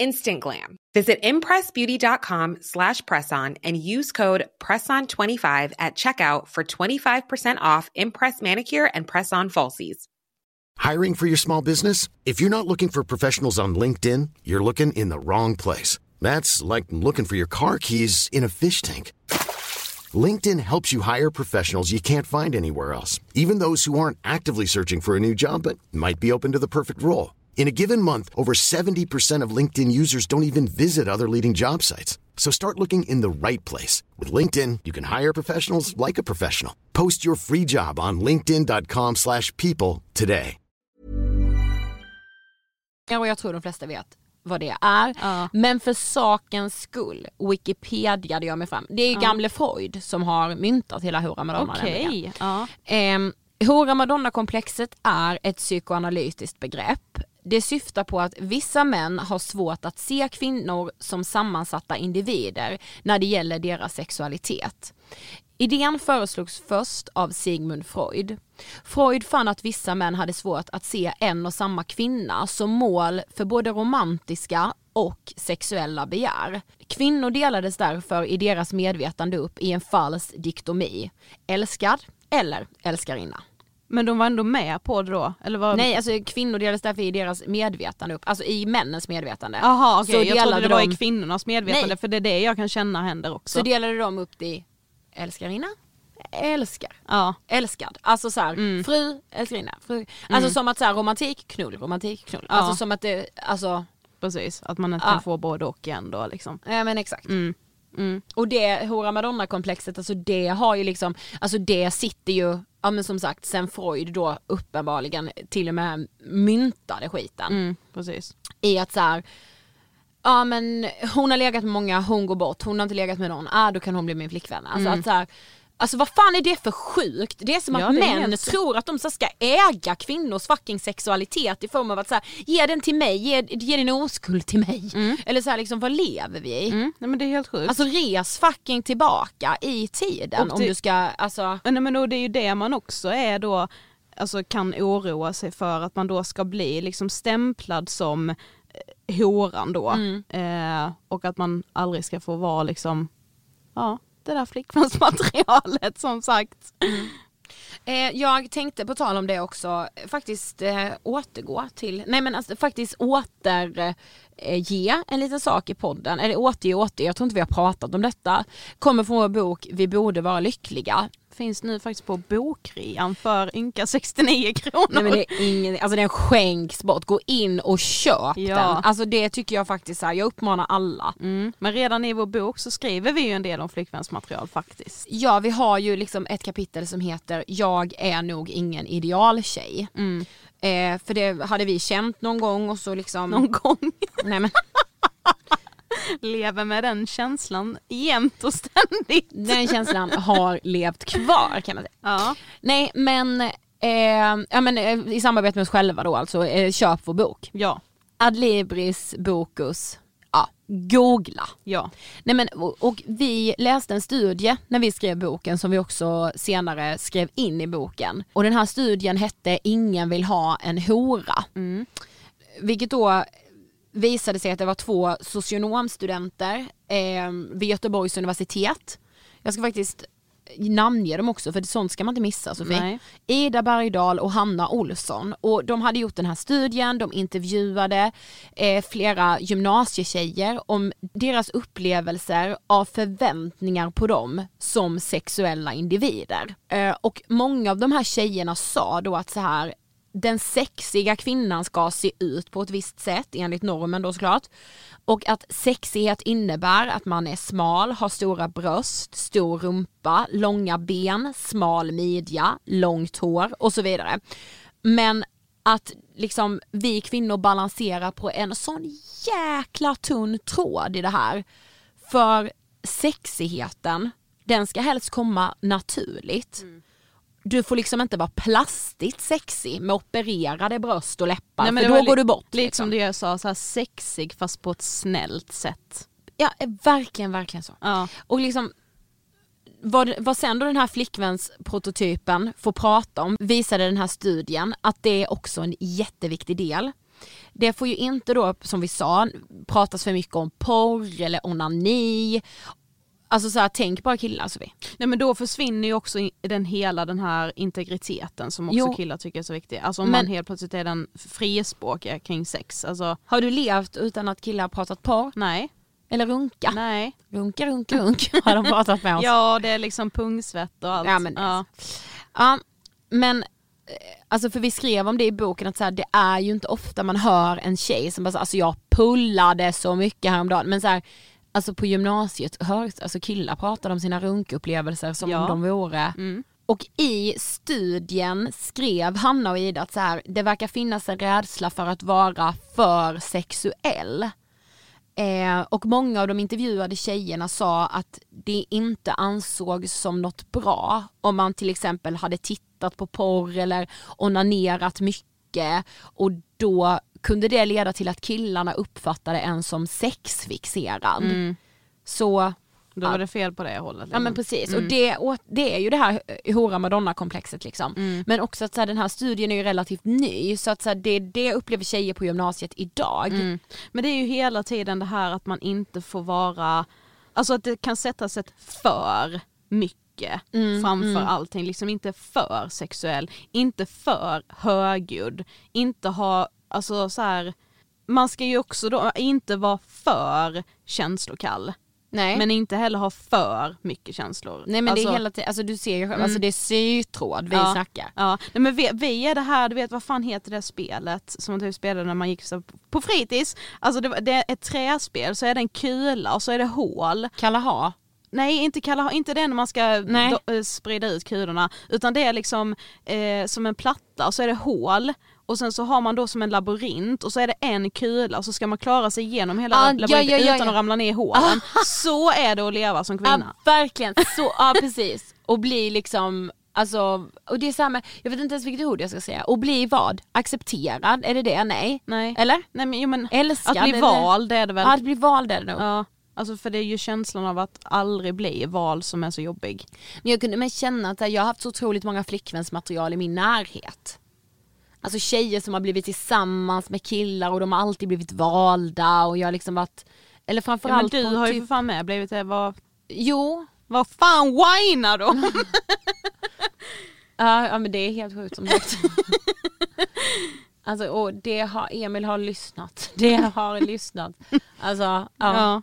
Instant glam. Visit impressbeauty.com slash presson and use code PRESSON25 at checkout for 25% off Impress Manicure and Press-On Falsies.
Hiring for your small business? If you're not looking for professionals on LinkedIn, you're looking in the wrong place. That's like looking for your car keys in a fish tank. LinkedIn helps you hire professionals you can't find anywhere else, even those who aren't actively searching for a new job but might be open to the perfect role. In a given month, over 70% of LinkedIn users don't even visit other leading job sites. So start looking in the right place. With LinkedIn, you can hire professionals like a professional. Post your free job on linkedin.com slash people today.
och jag tror de flesta vet. vad det är.
Ja.
Men för sakens skull Wikipediade jag mig fram. Det är ju gamle Freud som har myntat hela hora madonna
Okej,
nämligen.
ja.
Eh, hora madonna-komplexet är ett psykoanalytiskt begrepp. Det syftar på att vissa män har svårt att se kvinnor som sammansatta individer när det gäller deras sexualitet. Idén föreslogs först av Sigmund Freud. Freud fann att vissa män hade svårt att se en och samma kvinna som mål för både romantiska och sexuella begär. Kvinnor delades därför i deras medvetande upp i en falsk diktomi. Älskad eller älskarinna.
Men de var ändå med på det då? Eller var...
Nej alltså kvinnor delades därför i deras medvetande upp, alltså i männens medvetande.
Jaha okej,
Så
jag trodde det var
de-
i kvinnornas medvetande
Nej.
för det är det jag kan känna händer också.
Så delade de upp det i älskarinna, älskar,
Ja,
älskad. Alltså så här,
Mm.
fru, älskarinna, fru. Alltså som att så här, romantik, knull, romantik, knull.
Ja.
Alltså som att det, alltså,
precis. Att man inte
Ja.
kan få både och igen då liksom.
ja men exakt.
Mm. Mm.
Och det Hora Madonna komplexet, alltså det har ju liksom, alltså det sitter ju, ja men som sagt sen Freud då uppenbarligen till och med myntade skiten.
Mm, precis.
I att så här, ja men hon har legat med många, hon går bort, hon har inte legat med någon, ah då kan hon bli min flickvän. Alltså
Mm.
att så här, Alltså vad fan är det för sjukt? Det är som
Ja,
att
det
män
helt-
tror att de så ska äga kvinnors fucking sexualitet i form av att så här, ge den till mig, ge, ge din oskuld till mig. Eller så här, liksom vad lever vi i?
Mm. Nej men det är helt sjukt.
Alltså res fucking tillbaka i tiden
Och
om
det-
du ska, alltså
nej, men det är ju det man också är då, alltså kan oroa sig för att man då ska bli liksom stämplad som eh, horan då.
Mm.
Eh, och att man aldrig ska få vara liksom, ja det där flickvänsmaterialet som sagt. Mm.
Eh, jag tänkte på tal om det också faktiskt eh, återgå till, nej men alltså faktiskt återge eh, ge en liten sak i podden, eller återge återge, jag tror inte vi har pratat om detta. Kommer från vår bok Vi borde vara lyckliga.
Finns nu faktiskt på bokrean för ynka 69 kronor.
Nej men det är ingen, alltså den skänks bort, gå in och köp
Ja.
den. Alltså det tycker jag faktiskt är, jag uppmanar alla.
Mm. Men redan i vår bok så skriver vi ju en del om flickvänsmaterial faktiskt.
Ja vi har ju liksom ett kapitel som heter Jag är nog ingen idealtjej.
Mm.
Eh, för det hade vi känt någon gång och så liksom
Någon gång
Nej men *laughs*
lever med den känslan jämt och ständigt.
den känslan har levt kvar kan man säga.
Ja.
Nej men, eh, ja, men eh, i samarbete med oss själva då alltså, eh, köp vår bok.
Ja.
Adlibris Bokus, ja googla.
Ja.
Nej men och, och vi läste en studie när vi skrev boken som vi också senare skrev in i boken. Och den här studien hette Ingen vill ha en hora.
Mm.
Vilket då visade sig att det var två socionomstudenter eh, vid Göteborgs universitet. Jag ska faktiskt namnge dem också för sånt ska man inte missa Sofie.
Nej.
Ida Bergdahl och Hanna Olsson och de hade gjort den här studien, de intervjuade eh, flera gymnasietjejer om deras upplevelser av förväntningar på dem som sexuella individer. Eh, och många av de här tjejerna sa då att så här den sexiga kvinnan ska se ut på ett visst sätt enligt normen då såklart. Och att sexighet innebär att man är smal, har stora bröst, stor rumpa, långa ben, smal midja, långt hår och så vidare. Men att liksom vi kvinnor balanserar på en sån jäkla tunn tråd i det här. För sexigheten, den ska helst komma naturligt. Mm. Du får liksom inte vara plastigt sexig med opererade bröst och läppar
Nej, men
för då går du bort.
Lite
liksom.
som det jag sa, så här sexig fast på ett snällt sätt.
Ja, verkligen, verkligen så.
Ja.
Och liksom vad, vad sen då den här flickvänsprototypen får prata om visade den här studien att det är också en jätteviktig del. Det får ju inte då, som vi sa, pratas för mycket om porr eller onani. Alltså så här, tänk bara killar Sofie.
Nej men då försvinner ju också den hela den här integriteten som också
Jo.
killar tycker är så viktig. Alltså om
Men-
man helt plötsligt är den frispråkiga kring sex. Alltså
Har du levt utan att killar har pratat porr?
nej.
Eller runka?
Nej.
Runka, runka, runk *laughs* har de pratat med oss.
Ja det är liksom pungsvett och allt.
Ja, men-
ja.
Ja, men eh, alltså för vi skrev om det i boken att så här, det är ju inte ofta man hör en tjej som bara så, alltså jag pullade så mycket häromdagen men så här, alltså på gymnasiet hörs alltså killar pratar om sina runkupplevelser som
Ja.
om de vore
Mm.
Och i studien skrev Hanna och Ida att så här, det verkar finnas en rädsla för att vara för sexuell. Eh, och många av de intervjuade tjejerna sa att det inte ansågs som något bra om man till exempel hade tittat på porr eller onanerat mycket och då kunde det leda till att killarna uppfattade en som sexfixerad.
Mm.
Så
Då var det fel på det hållet.
Ja men
liksom.
precis och det, och det är ju det här hora madonna komplexet liksom.
Mm.
Men också att så här, den här studien är ju relativt ny så att så här, det, det upplever tjejer på gymnasiet idag.
Mm. Men det är ju hela tiden det här att man inte får vara, alltså att det kan sättas ett för mycket
Mm,
framför
mm.
allting, liksom inte för sexuell, inte för högljudd, inte ha, alltså så här, man ska ju också då inte vara för känslokall.
Nej.
Men inte heller ha för mycket känslor.
Nej men det är
Alltså-
hela tiden, alltså du ser ju själv,
Mm.
alltså det är sytråd vi
Ja.
snackar.
Ja, nej men vi, vi är det här, du vet vad fan heter det spelet som man typ spelade när man gick så på fritids? Alltså det, det är ett träspel, så är det en kula och så är det hål.
Kalaha?
Nej inte kalla, inte det när man ska do, eh, sprida ut kulorna utan det är liksom eh, som en platta och så är det hål och sen så har man då som en labyrint och så är det en kula och så ska man klara sig igenom hela
Ah,
labyrinten
ja, ja,
utan
ja.
att ramla ner i hålen. *laughs* Så är det att leva som kvinna.
Ja verkligen, så, ja precis. Och bli liksom, alltså, och det är så med, jag vet inte ens vilket ord jag ska säga, och bli vad? Accepterad, är det det? Nej.
Nej.
Eller?
Nej men, jo, men
Älskad?
att bli
eller?
vald det är det väl?
Ja att bli vald är det nog.
Ja, alltså för det är ju känslan av att aldrig bli val som är så jobbig.
Men jag kunde mest känna att jag har haft så otroligt många flickvänsmaterial i min närhet. Alltså tjejer som har blivit tillsammans med killar och de har alltid blivit valda och jag har liksom varit, eller
Ja, men
framförallt
du har ju
typ,
för fan med blivit det, vad,
Jo,
vad fan whinar då? *laughs*
ja, ja men det är helt sjukt som sagt. *laughs* Alltså och det har, Emil har lyssnat. Det har lyssnat. Alltså, ja.
ja.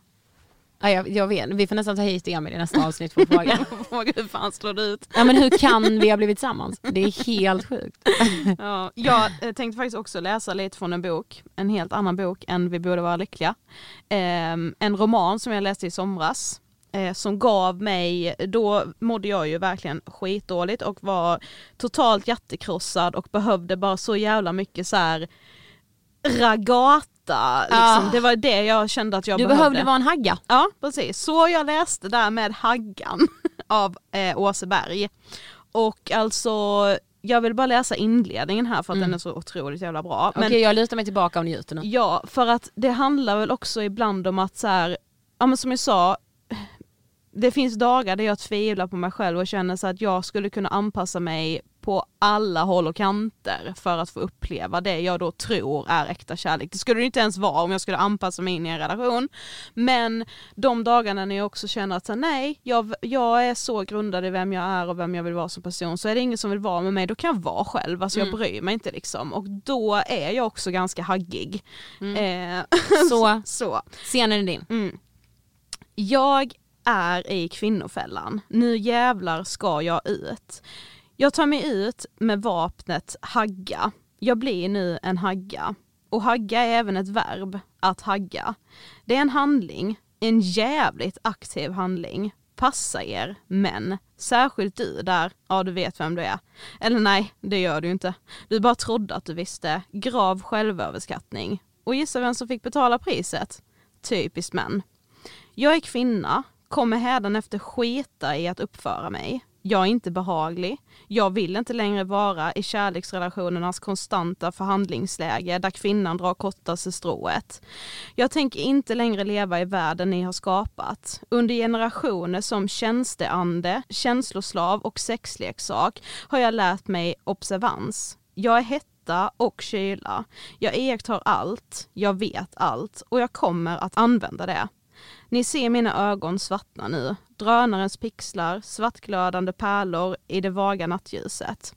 Ja jag, jag vet, vi får nästan ta hit Emil i nästa avsnitt för att fråga. *laughs*
Fråga hur fan slår det ut?
Ja men hur kan vi ha blivit tillsammans? Det är helt sjukt. *laughs*
Ja, jag eh, tänkte faktiskt också läsa lite från en bok, en helt annan bok än Vi borde vara lyckliga. Ehm, en roman som jag läste i somras. eh, Som gav mig, då mådde jag ju verkligen skitdåligt och var totalt hjärtekrossad och behövde bara så jävla mycket så här ragata. Liksom.
Ah.
Det var det jag kände att jag
Du
behövde.
behövde vara en hagga.
Ja precis, så jag läste där med Haggan *laughs* av eh, Åse Berg. Och alltså, jag vill bara läsa inledningen här för att den är så otroligt jävla bra.
Okej jag lutar mig tillbaka och njuter nu.
ja, för att det handlar väl också ibland om att så här, ja men som jag sa, det finns dagar där jag tvivlar på mig själv och känner så att jag skulle kunna anpassa mig på alla håll och kanter för att få uppleva det jag då tror är äkta kärlek. Det skulle det inte ens vara om jag skulle anpassa mig in i en relation. Men de dagarna när jag också känner att nej, jag, jag är så grundad i vem jag är och vem jag vill vara som person, så är det ingen som vill vara med mig, då kan jag vara själv, alltså jag bryr mig inte liksom. Och då är jag också ganska haggig. Eh, *laughs*
Så,
så.
scenen är din.
Mm. Jag är i kvinnofällan. Nu jävlar ska jag ut. Jag tar mig ut med vapnet hagga. Jag blir nu en hagga. Och hagga är även ett verb, att hagga. Det är en handling, en jävligt aktiv handling. Passa er, män. Särskilt du där, ja du vet vem du är. Eller nej, det gör du ju inte. Du bara trodde att du visste. Grav självöverskattning. Och gissa vem som fick betala priset? Typiskt män. Jag är kvinna, kommer hädanefter skita i att uppföra mig. Jag är inte behaglig. Jag vill inte längre vara i kärleksrelationernas konstanta förhandlingsläge där kvinnan drar kortaste strået. Jag tänker inte längre leva i världen ni har skapat. Under generationer som tjänsteande, känsloslav och sexleksak har jag lärt mig observans. Jag är hetta och kyla. Jag iakttar allt, jag vet allt och jag kommer att använda det. Ni ser mina ögon svartna nu, drönarens pixlar, svartglödande pärlor i det vaga nattljuset.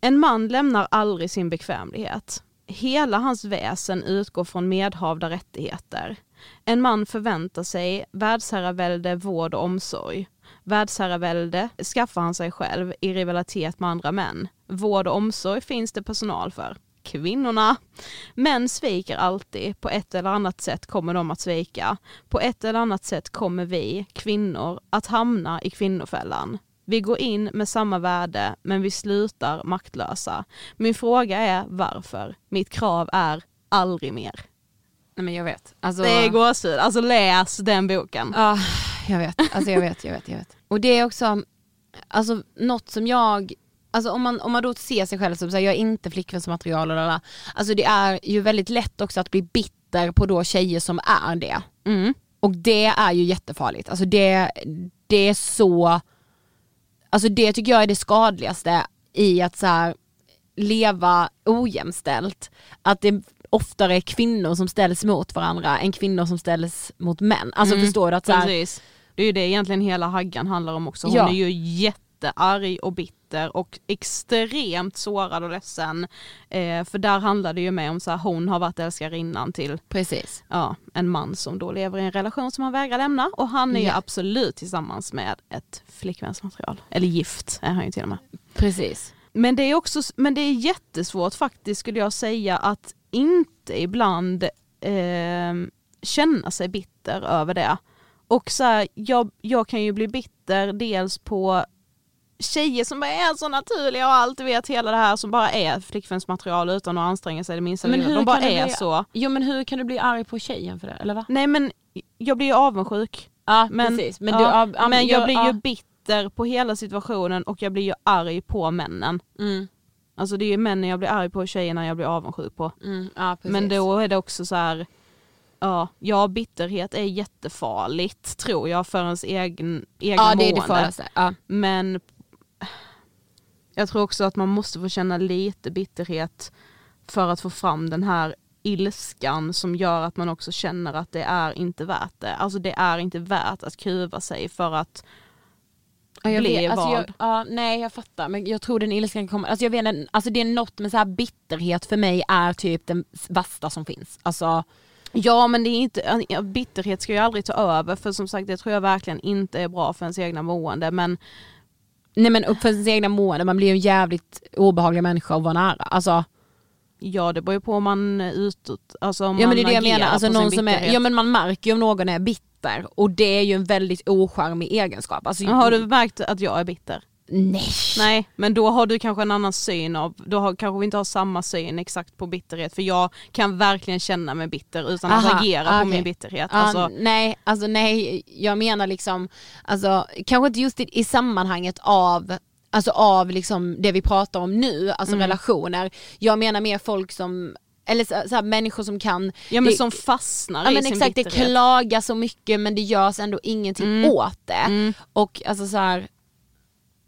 En man lämnar aldrig sin bekvämlighet. Hela hans väsen utgår från medhavda rättigheter. En man förväntar sig världsherravälde, vård och omsorg. Världsherravälde skaffar han sig själv i rivalitet med andra män. Vård och omsorg finns det personal för. Kvinnorna. Män sviker alltid, på ett eller annat sätt kommer de att svika. På ett eller annat sätt kommer vi, kvinnor, att hamna i kvinnofällan. Vi går in med samma värde men vi slutar maktlösa. Min fråga är varför? Mitt krav är aldrig mer.
Nej men jag vet. Alltså,
Det är gåshud, alltså läs den boken.
Ja, jag vet. Alltså jag vet, jag vet, jag vet. Och det är också, alltså något som jag, alltså om man, om man då ser sig själv som så här, jag är inte flickvänsmaterial och lalala. Alltså det är ju väldigt lätt också att bli bitter på då tjejer som är det.
Mm.
Och det är ju jättefarligt. Alltså det, det är så, alltså det tycker jag är det skadligaste i att så här, leva ojämställt. Att det oftare är kvinnor som ställs mot varandra än kvinnor som ställs mot män. Alltså
Mm,
förstår du att så här.
Det är ju det egentligen hela Haggan handlar om också. Hon
Ja.
är ju jättearg och bitter och extremt sårad och ledsen. Eh, för där handlar det ju med om så här, hon har varit älskarinnan till
Precis.
ja, en man som då lever i en relation som han vägrar lämna och han är ju
Ja.
absolut tillsammans med ett flickvänsmaterial. Eller gift är han ju till och med.
Precis.
Men det är också men det är jättesvårt faktiskt skulle jag säga att inte ibland eh, känna sig bitter över det. Och så här, jag, jag kan ju bli bitter dels på tjejer som bara är så naturliga och allt, vet hela det här som bara är flickvänsmaterial utan att anstränga sig det minsta
Men
lilla. De bara är
bli-
så.
Jo men hur kan du bli arg på tjejen för det, eller va?
Nej men jag blir ju avundsjuk.
Ja
Men,
precis. Men, du, ja, ja,
men jag blir ju
ja.
bitter på hela situationen och jag blir ju arg på männen.
Mm,
Alltså det är ju männen jag blir arg på och tjejerna jag blir avundsjuk på.
mm, ja.
Men då är det också så här, ja, ja bitterhet är jättefarligt tror jag för ens egen, egna
Ja det är det
mående.
farligaste. Ja.
Men jag tror också att man måste få känna lite bitterhet för att få fram den här ilskan som gör att man också känner att det är inte värt det. Alltså det är inte värt att kuva sig för att
Ja, jag
bli
vet, alltså jag,
vald.
ja, nej jag fattar men jag tror den ilskan kommer, alltså jag vet alltså det är något med så här bitterhet för mig är typ den värsta som finns. Alltså
Ja men det är inte, bitterhet ska ju aldrig ta över för som sagt det tror jag verkligen inte är bra för ens egna mående men
nej men upp för ens egna mående, man blir ju en jävligt obehaglig människa att vara nära. Alltså,
ja det beror ju på om man är utåt, alltså om
ja men det är det jag menar, alltså någon som är, ja men man märker ju om någon är bitter och det är ju en väldigt ocharmig egenskap. Alltså,
Har du märkt att jag är bitter?
Nej.
Nej, men då har du kanske en annan syn av, då har, kanske vi inte har samma syn exakt på bitterhet för jag kan verkligen känna mig bitter utan att
Aha,
agera
ah,
på
okej.
min bitterhet.
Ja,
Alltså,
nej, alltså nej, jag menar liksom, alltså kanske inte just i, i sammanhanget av Alltså av liksom det vi pratar om nu, alltså
Mm.
relationer. Jag menar mer folk som, eller så, så här, människor som kan
ja men
det-
som fastnar
Ja
i
men
sin
exakt, det
bitterhet.
klagas så mycket men det görs ändå ingenting
Mm.
åt det.
Mm.
Och alltså så här,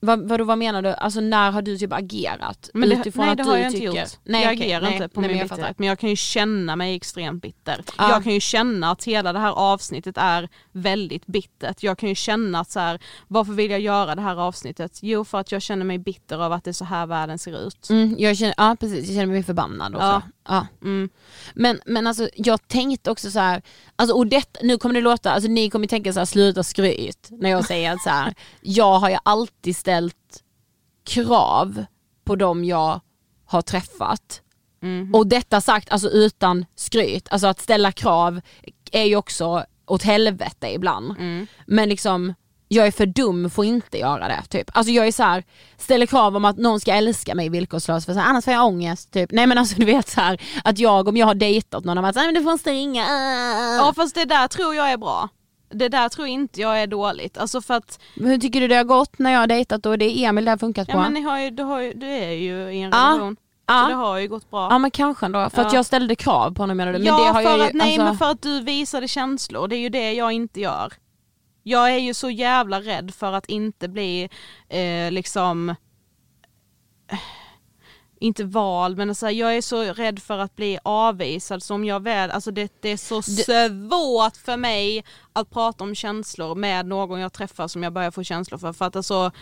vad, vadå, vad menar du? Alltså när har du typ agerat?
Men det,
utifrån
nej
att
det
du
har jag inte
tycker...
gjort.
Nej,
jag
okej,
agerar
nej,
inte på
nej,
min
jag
bitterhet men jag kan ju känna mig extremt bitter.
Ja.
Jag kan ju känna att hela det här avsnittet är väldigt bittert. Jag kan ju känna att så här, varför vill jag göra det här avsnittet? Jo för att jag känner mig bitter av att det är så här världen ser ut.
Mm, jag känner, ja precis, jag känner mig förbannad också.
Ja.
Ja.
Mm.
Men, men alltså jag tänkte också så här, alltså och det, nu kommer det låta, alltså ni kommer tänka så här, sluta skryt när jag säger att så här, *laughs* jag har ju alltid ställt krav på dem jag har träffat.
Mhm.
Och detta sagt alltså utan skryt, alltså att ställa krav är ju också åt helvete ibland.
Mm.
Men liksom jag är för dum för att inte göra det. Typ. Alltså jag är så här, ställer krav om att någon ska älska mig villkorslöst för så här, annars får jag ångest. Typ. Nej men alltså du vet så här, att jag om jag har dejtat någon har varit såhär, men du får inte ringa. äh."
Ja fast det där tror jag är bra. Det där tror inte jag är dåligt. Alltså för att,
Men Hur tycker du det har gått när jag har dejtat och det är Emil det har funkat på?
ja men ni har ju, du, har ju, du är ju i en
Ja.
relation. Så det
ja.
har ju gått bra.
ja men kanske ändå, för att
Ja.
jag ställde krav på honom menar du? Men
ja
det har
för
jag
att, nej
alltså,
men för att du visade känslor, det är ju det jag inte gör. Jag är ju så jävla rädd för att inte bli eh, liksom eh, inte vald men alltså, jag är så rädd för att bli avvisad så om jag väl, alltså det, det är så svårt för mig att prata om känslor med någon jag träffar som jag börjar få känslor för. För att alltså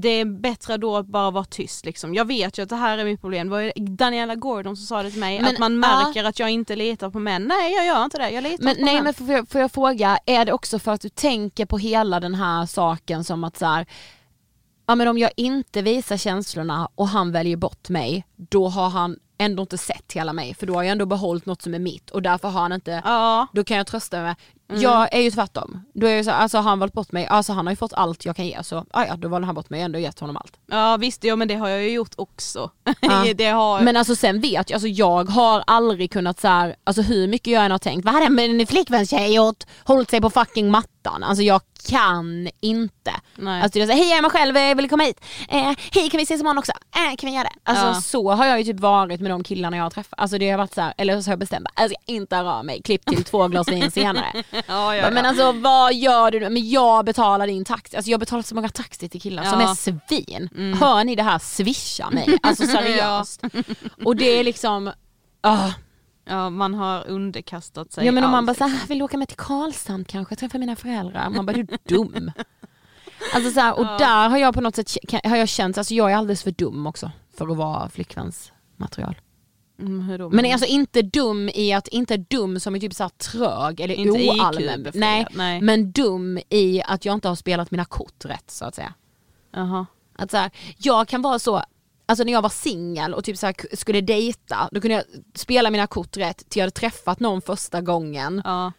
det är bättre då att bara vara tyst liksom. Jag vet ju att det här är mitt problem. Det var Daniela Gordon som sa det till mig,
Men,
att man märker att jag inte litar på män. Nej jag gör inte det, jag litar
Men
på
nej
män.
men får jag, får jag fråga, är det också för att du tänker på hela den här saken som att så här, ja men om jag inte visar känslorna och han väljer bort mig, då har han ändå inte sett hela mig för då har jag ändå behållit något som är mitt och därför har han inte,
Ja.
då kan jag trösta mig med, Jag är ju tvärtom. Då är jag så, alltså har han valt bort mig, alltså han har ju fått allt jag kan ge så ah, ja då valde han bort mig, ändå gett honom allt.
Ja visst, ja men det har jag ju gjort också. *laughs*
Ja.
det har...
Men alltså sen vet jag, alltså jag har aldrig kunnat så här, alltså hur mycket jag än har tänkt, vad hade min flickvänstjej gjort? Hållit sig på fucking mattan. Alltså jag kan inte.
Nej.
Alltså är så, hej jag är mig själv, jag vill komma hit. Eh, hej kan vi ses imorgon också? Eh, kan vi göra det? Alltså
Ja.
så har jag ju typ varit med de killarna jag har träffat. Alltså det har varit så här, eller så har jag bestämt, alltså jag inte höra av mig, klipp till två glas vin senare. *laughs*
ja, ja,
Men
ja.
alltså vad gör du nu? Men jag betalar din taxi, alltså jag har betalat så många taxi till killar som är svin. Hör ni det här, swisha mig. Alltså *laughs* seriöst. Och det är liksom, ah.
Ja man har underkastat sig
ja men om man bara såhär, vill du åka med till Karlshamn kanske, träffa mina föräldrar? Man bara, du är *laughs* dum. Alltså så här, och där har jag på något sätt har jag känt, alltså jag är alldeles för dum också för att vara flickväns material.
Mm?
Men alltså inte dum i att, inte dum som är typ såhär trög eller
Inte
oallmän. Nej,
nej.
men dum i att jag inte har spelat mina kort rätt så att säga.
Jaha.
Att så här, jag kan vara så, alltså när jag var singel och typ så här, skulle dejta, då kunde jag spela mina kort rätt till jag hade träffat någon första gången.
Ja.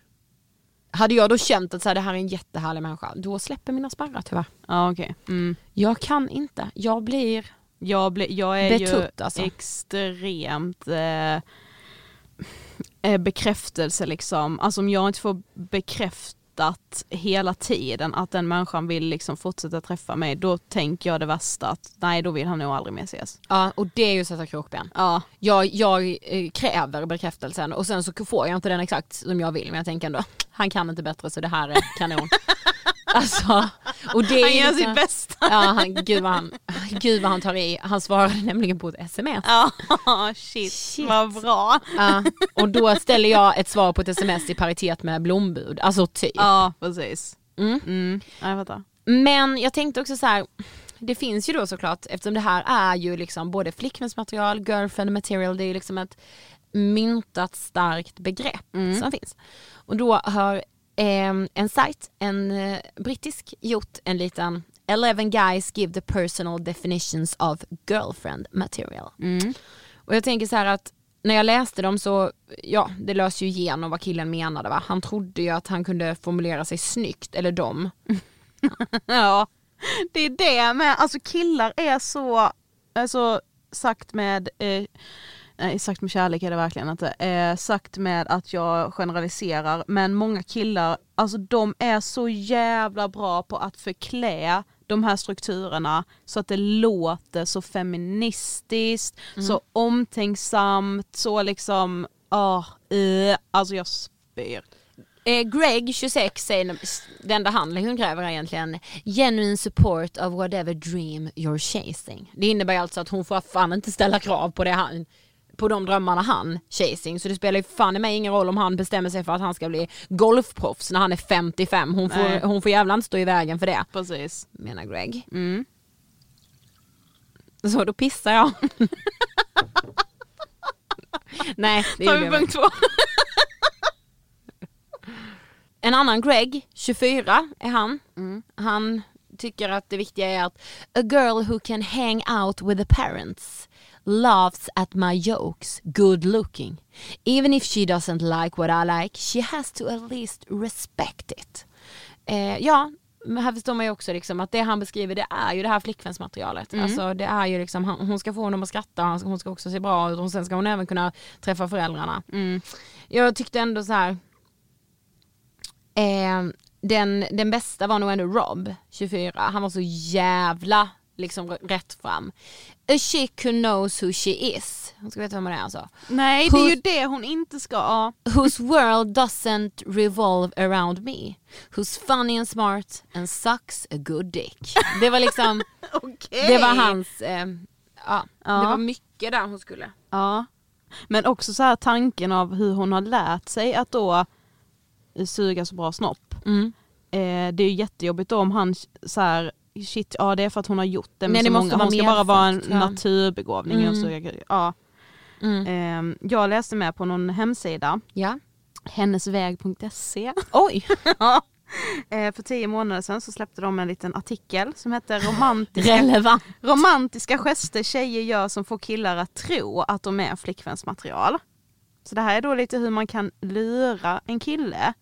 Hade jag då känt att så här, det här är en jättehärlig människa, då släpper mina spärrar tyvärr.
Ja okej. Mm.
Jag kan inte, jag blir
Jag, ble, jag är
Betutt,
ju
alltså.
extremt eh, eh, bekräftelse liksom. Alltså om jag inte får bekräftat hela tiden att den människan vill liksom fortsätta träffa mig, då tänker jag det värsta att nej då vill han nog aldrig mer ses.
Ja och det är ju att sätta krokben.
Ja.
Jag, jag eh, kräver bekräftelsen och sen så får jag inte den exakt som jag vill men jag tänker ändå, han kan inte bättre så det här är kanon. *laughs* alltså, och det är
Han gör
liksom-
sitt bästa.
Ja, han, gud, vad han, gud vad han tar i. Han svarade nämligen på ett sms.
Ja, *laughs* shit,
Shit.
vad bra.
Ja, och då ställer jag ett svar på ett sms i paritet med blombud. Alltså typ.
Ja precis.
Mm.
Mm. Ja, jag fattar.
Men jag tänkte också så här. Det finns ju då såklart, eftersom det här är ju liksom både flickvänsmaterial, girlfriend material, det är ju liksom ett myntat starkt begrepp som finns. Och då har en sajt, en eh, brittisk, gjort en liten 11 guys give the personal definitions of girlfriend material. Och jag tänker så här att när jag läste dem så, ja det lös ju igenom vad killen menade va. Han trodde ju att han kunde formulera sig snyggt, eller de. *laughs*
Ja, det är det med, alltså killar är så, alltså sagt med, eh, nej sagt med kärlek är det verkligen inte, eh, sagt med att jag generaliserar, men många killar, alltså de är så jävla bra på att förklä de här strukturerna så att det låter så feministiskt, så omtänksamt, så liksom, ah, eh, alltså jag spyr.
Eh, Greg, 26, säger det enda han liksom kräver är egentligen genuine support of whatever dream you're chasing. Det innebär alltså att hon får fan inte ställa krav på det han på de drömmarna han chasing så det spelar ju fan i mig ingen roll om han bestämmer sig för att han ska bli golfproffs när han är 55. Hon
Nej.
får, hon får jävla inte stå i vägen för det.
Precis.
Menar Greg.
Mm.
Så då pissar jag. *laughs* Nej det
Tar vi punkt två? *laughs*
En annan Greg, 24 är han. Han tycker att det viktiga är att a girl who can hang out with the parents laughs at my jokes, good looking. Even if she doesn't like what I like, she has to at least respect it. Eh, ja, men här förstår man ju också liksom att det han beskriver det är ju det här flickvänsmaterialet. Alltså det är ju liksom, hon ska få honom att skratta, hon ska också se bra ut och sen ska hon även kunna träffa föräldrarna. Jag tyckte ändå så här. Eh, den, den bästa var nog ändå Rob, 24. Han var så jävla liksom rätt fram. A chick who knows who she is. Hon ska veta vem det är alltså.
Nej det är ju
Who's-
det hon inte ska, ja.
Whose world doesn't revolve around me. Who's funny and smart and sucks a good dick. Det var liksom, *laughs*
Okej.
det var hans, eh, ja,
Ja.
det var mycket där hon skulle.
Ja. Men också så här tanken av hur hon har lärt sig att då eh, suga så bra snopp.
Mm.
Eh, det är ju jättejobbigt då om han så här, shit, ja det är för att hon har gjort det med
Nej, det
så
måste
många,
vara
hon ska bara vara en
ja.
naturbegåvning.
Mm.
Och så, ja.
Mm.
Eh, jag läste med på någon hemsida,
Ja.
hennesväg.se.
Oj! *laughs*
Ja. Eh, för tio månader sedan så släppte de en liten artikel som heter *laughs* romantiska, romantiska gester tjejer gör som får killar att tro att de är flickvänsmaterial. Så det här är då lite hur man kan lura en kille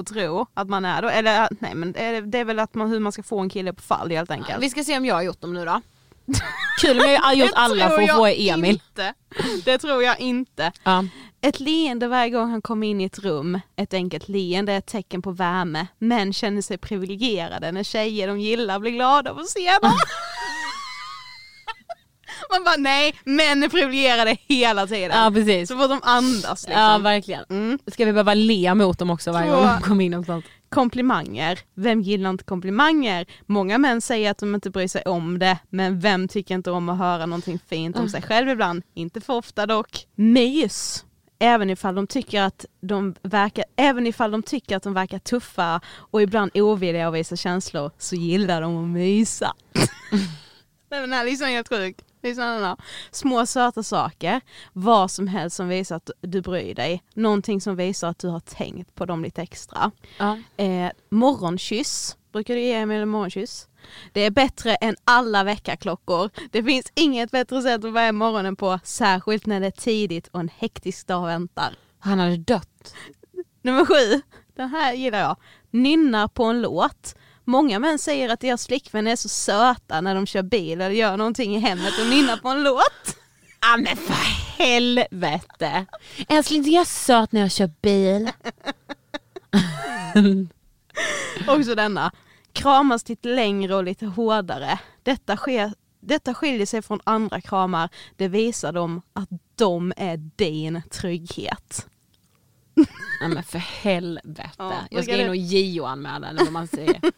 och tro att man är då, eller nej men det är, väl att man, hur man ska få en kille på fall helt enkelt.
Vi ska se om jag har gjort dem nu då. *laughs* Kul om jag har gjort alla för att få Emil.
Inte. Det tror jag inte.
Ja.
Ett leende varje gång han kommer in i ett rum, ett enkelt leende är ett tecken på värme. Män känner sig privilegierade när tjejer de gillar blir glada av att se dem. *laughs* Man bara nej, män är privilegierade hela tiden.
ja precis.
Så får de andas liksom.
Ja verkligen.
Mm.
Ska vi behöva le mot dem också varje
Så-
gång de kommer in någonstans?
Komplimanger. Vem gillar inte komplimanger? Många män säger att de inte bryr sig om det, men vem tycker inte om att höra någonting fint om sig själv ibland? Inte för ofta dock. Mys. Även ifall de tycker att de verkar, även ifall de tycker att de verkar tuffa och ibland ovilliga att visa känslor så gillar de att mysa. *laughs* Nej men den här listan är helt sjuk. Lyssna den här. Små söta saker, vad som helst som visar att du bryr dig. Någonting som visar att du har tänkt på dem lite extra.
Ja.
Eh, morgonkyss, brukar du ge Emil en morgonkyss? Det är bättre än alla väckarklockor. Det finns inget bättre sätt att börja morgonen på, särskilt när det är tidigt och en hektisk dag väntar.
Han hade dött.
Nummer sju, den här gillar jag. Nynnar på en låt. Många män säger att deras flickvänner är så söta när de kör bil eller gör någonting i hemmet och nynnar på en låt. *laughs*
Ja men för helvete. Älskling du är söt när jag kör bil. *laughs*
Också denna. Kramas lite längre och lite hårdare. Detta, sker, detta skiljer sig från andra kramar. Det visar dem att de är din trygghet.
Ja men för helvete.
Ja,
jag ska in och JO-anmäla eller vad man säger. *laughs*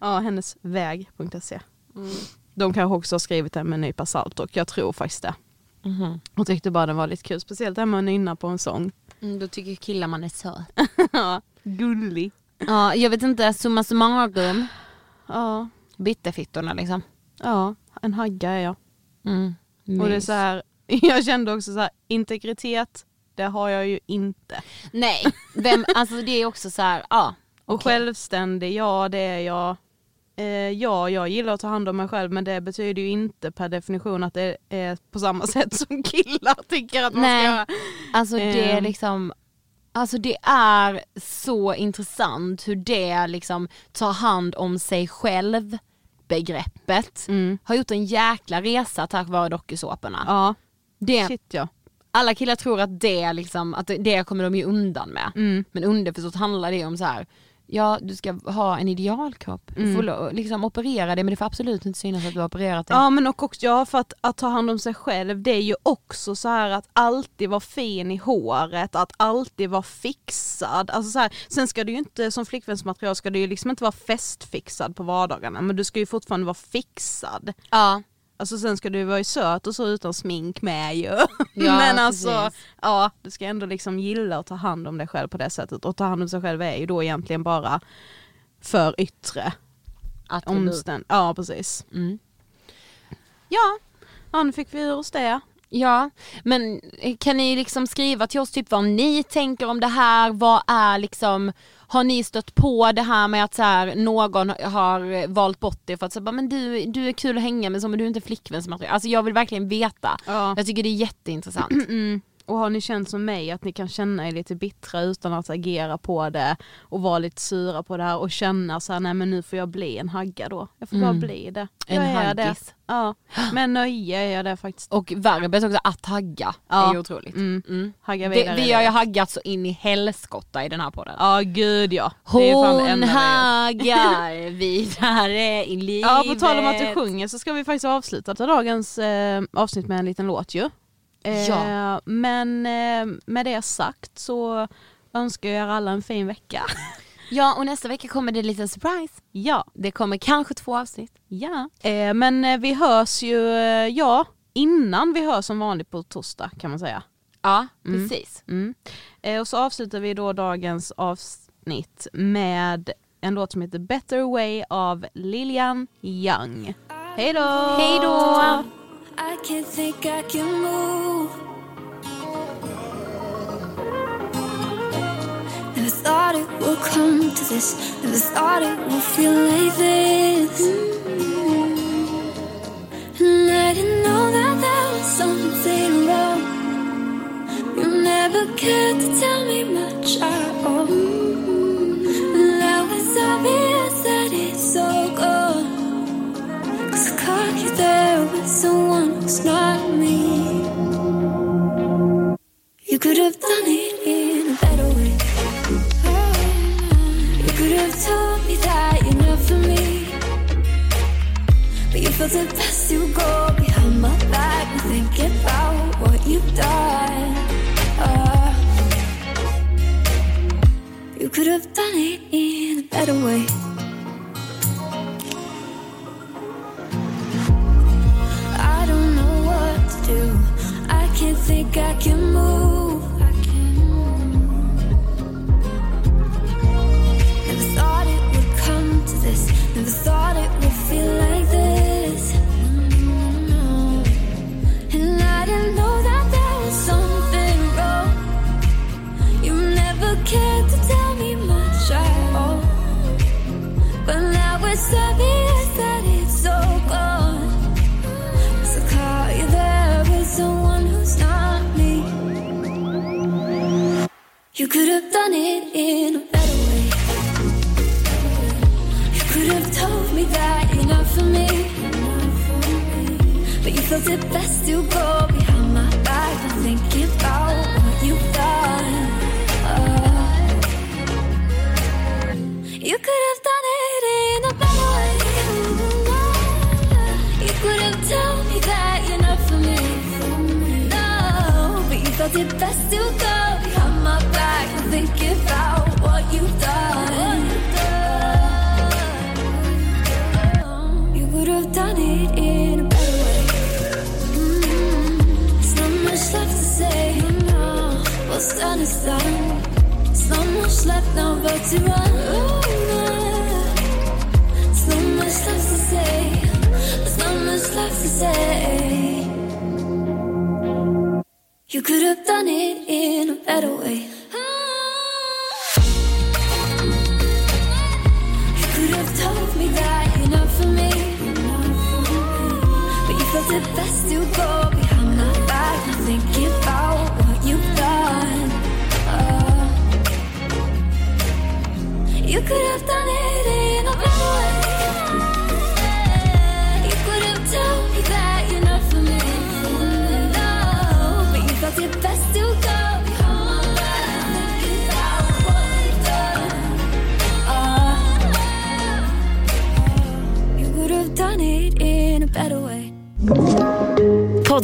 Ja, hennesväg.se. De kanske också har skrivit det med en nypa salt och jag tror faktiskt det.
Mhm.
Och tyckte bara den var lite kul, speciellt det här med att nynna på en sång.
Mm, då tycker killar man är söt. *laughs*
Ja, gullig.
Ja jag vet inte, summa summarum.
Ja,
Bitterfittorna liksom.
ja, en hagga är jag.
Mm.
Och det är så här, *laughs* jag kände också så här, integritet, det har jag ju inte.
Nej, vem, *laughs* alltså det är också så här, ja.
Och
Okej.
självständig, ja det är jag. Eh, ja, jag gillar att ta hand om mig själv men det betyder ju inte per definition att det är på samma *laughs* sätt som killar tycker att man
Nej.
ska göra.
Alltså det är
Ehm.
liksom Alltså det är så intressant hur det liksom tar hand om sig själv begreppet
Mm.
har gjort en jäkla resa tack vare dokusåporna.
Ja,
Det,
shit ja.
Alla killar tror att det liksom, att det kommer de ju undan med.
Mm.
Men underförstått handlar det om så här. Ja du ska ha en idealkropp, du
Mm.
får liksom operera det men det får absolut inte synas att du har opererat det.
Ja men och också, ja för att, att ta hand om sig själv det är ju också så här att alltid vara fin i håret, att alltid vara fixad. Alltså så här, sen ska du ju inte, som flickvänsmaterial ska du ju liksom inte vara festfixad på vardagarna men du ska ju fortfarande vara fixad.
Ja.
Alltså sen ska du vara ju söt och så utan smink med ju.
Ja, *laughs*
men alltså,
precis.
ja du ska ändå liksom gilla att ta hand om dig själv på det sättet och ta hand om sig själv är ju då egentligen bara för yttre
Attribut.
omständ. Ja precis.
Mm.
Ja, ja nu fick vi ur oss det.
Ja, men kan ni liksom skriva till oss typ vad ni tänker om det här? Vad är liksom, har ni stött på det här med att så här, någon har valt bort det för att säga men du, du är kul att hänga med så men du är inte flickvänsmaterial. Alltså jag vill verkligen veta.
Ja.
Jag tycker det är jätteintressant.
Mm. Och har ni känt som mig att ni kan känna er lite bittra utan att agera på det och vara lite sura på det här och känna så här, nej men nu får jag bli en hagga då. Jag får bara
Mm.
bli det.
En
jag är det.
haggis.
Ja, med nöje är jag det faktiskt.
Och verbet också, att hagga,
Ja.
är ju otroligt.
Mm.
Mm.
Hagga
Det,
vidare.
vi har ju haggat så in i helskotta i den här podden.
Ja gud ja. Det det
Hon haggar *laughs* vidare i livet.
Ja på tal om att du sjunger så ska vi faktiskt avsluta dagens eh, avsnitt med en liten låt ju. Eh,
Ja.
Men eh, med det sagt så önskar jag er alla en fin vecka. *laughs*
Ja och nästa vecka kommer det en liten surprise.
ja.
Det kommer kanske två avsnitt.
Ja. Eh, men eh, vi hörs ju, eh, ja, innan vi hörs som vanligt på torsdag kan man säga.
Ja
Mm.
precis.
Mm. Eh, och så avslutar vi då dagens avsnitt med en låt som heter Better Way av Lilian Young. Hej då!
Hej då!
I can't think I can move. Never thought it would come to this. Never thought it would feel like this. And I didn't know that there was something wrong. You never cared to tell me much at all. Now it's obvious that it's all gone. With someone who's not me. You could have done it in a better way. You could have told me that you're not for me. But you felt best to go behind my back and think about what you've done. You could have done it in a better way.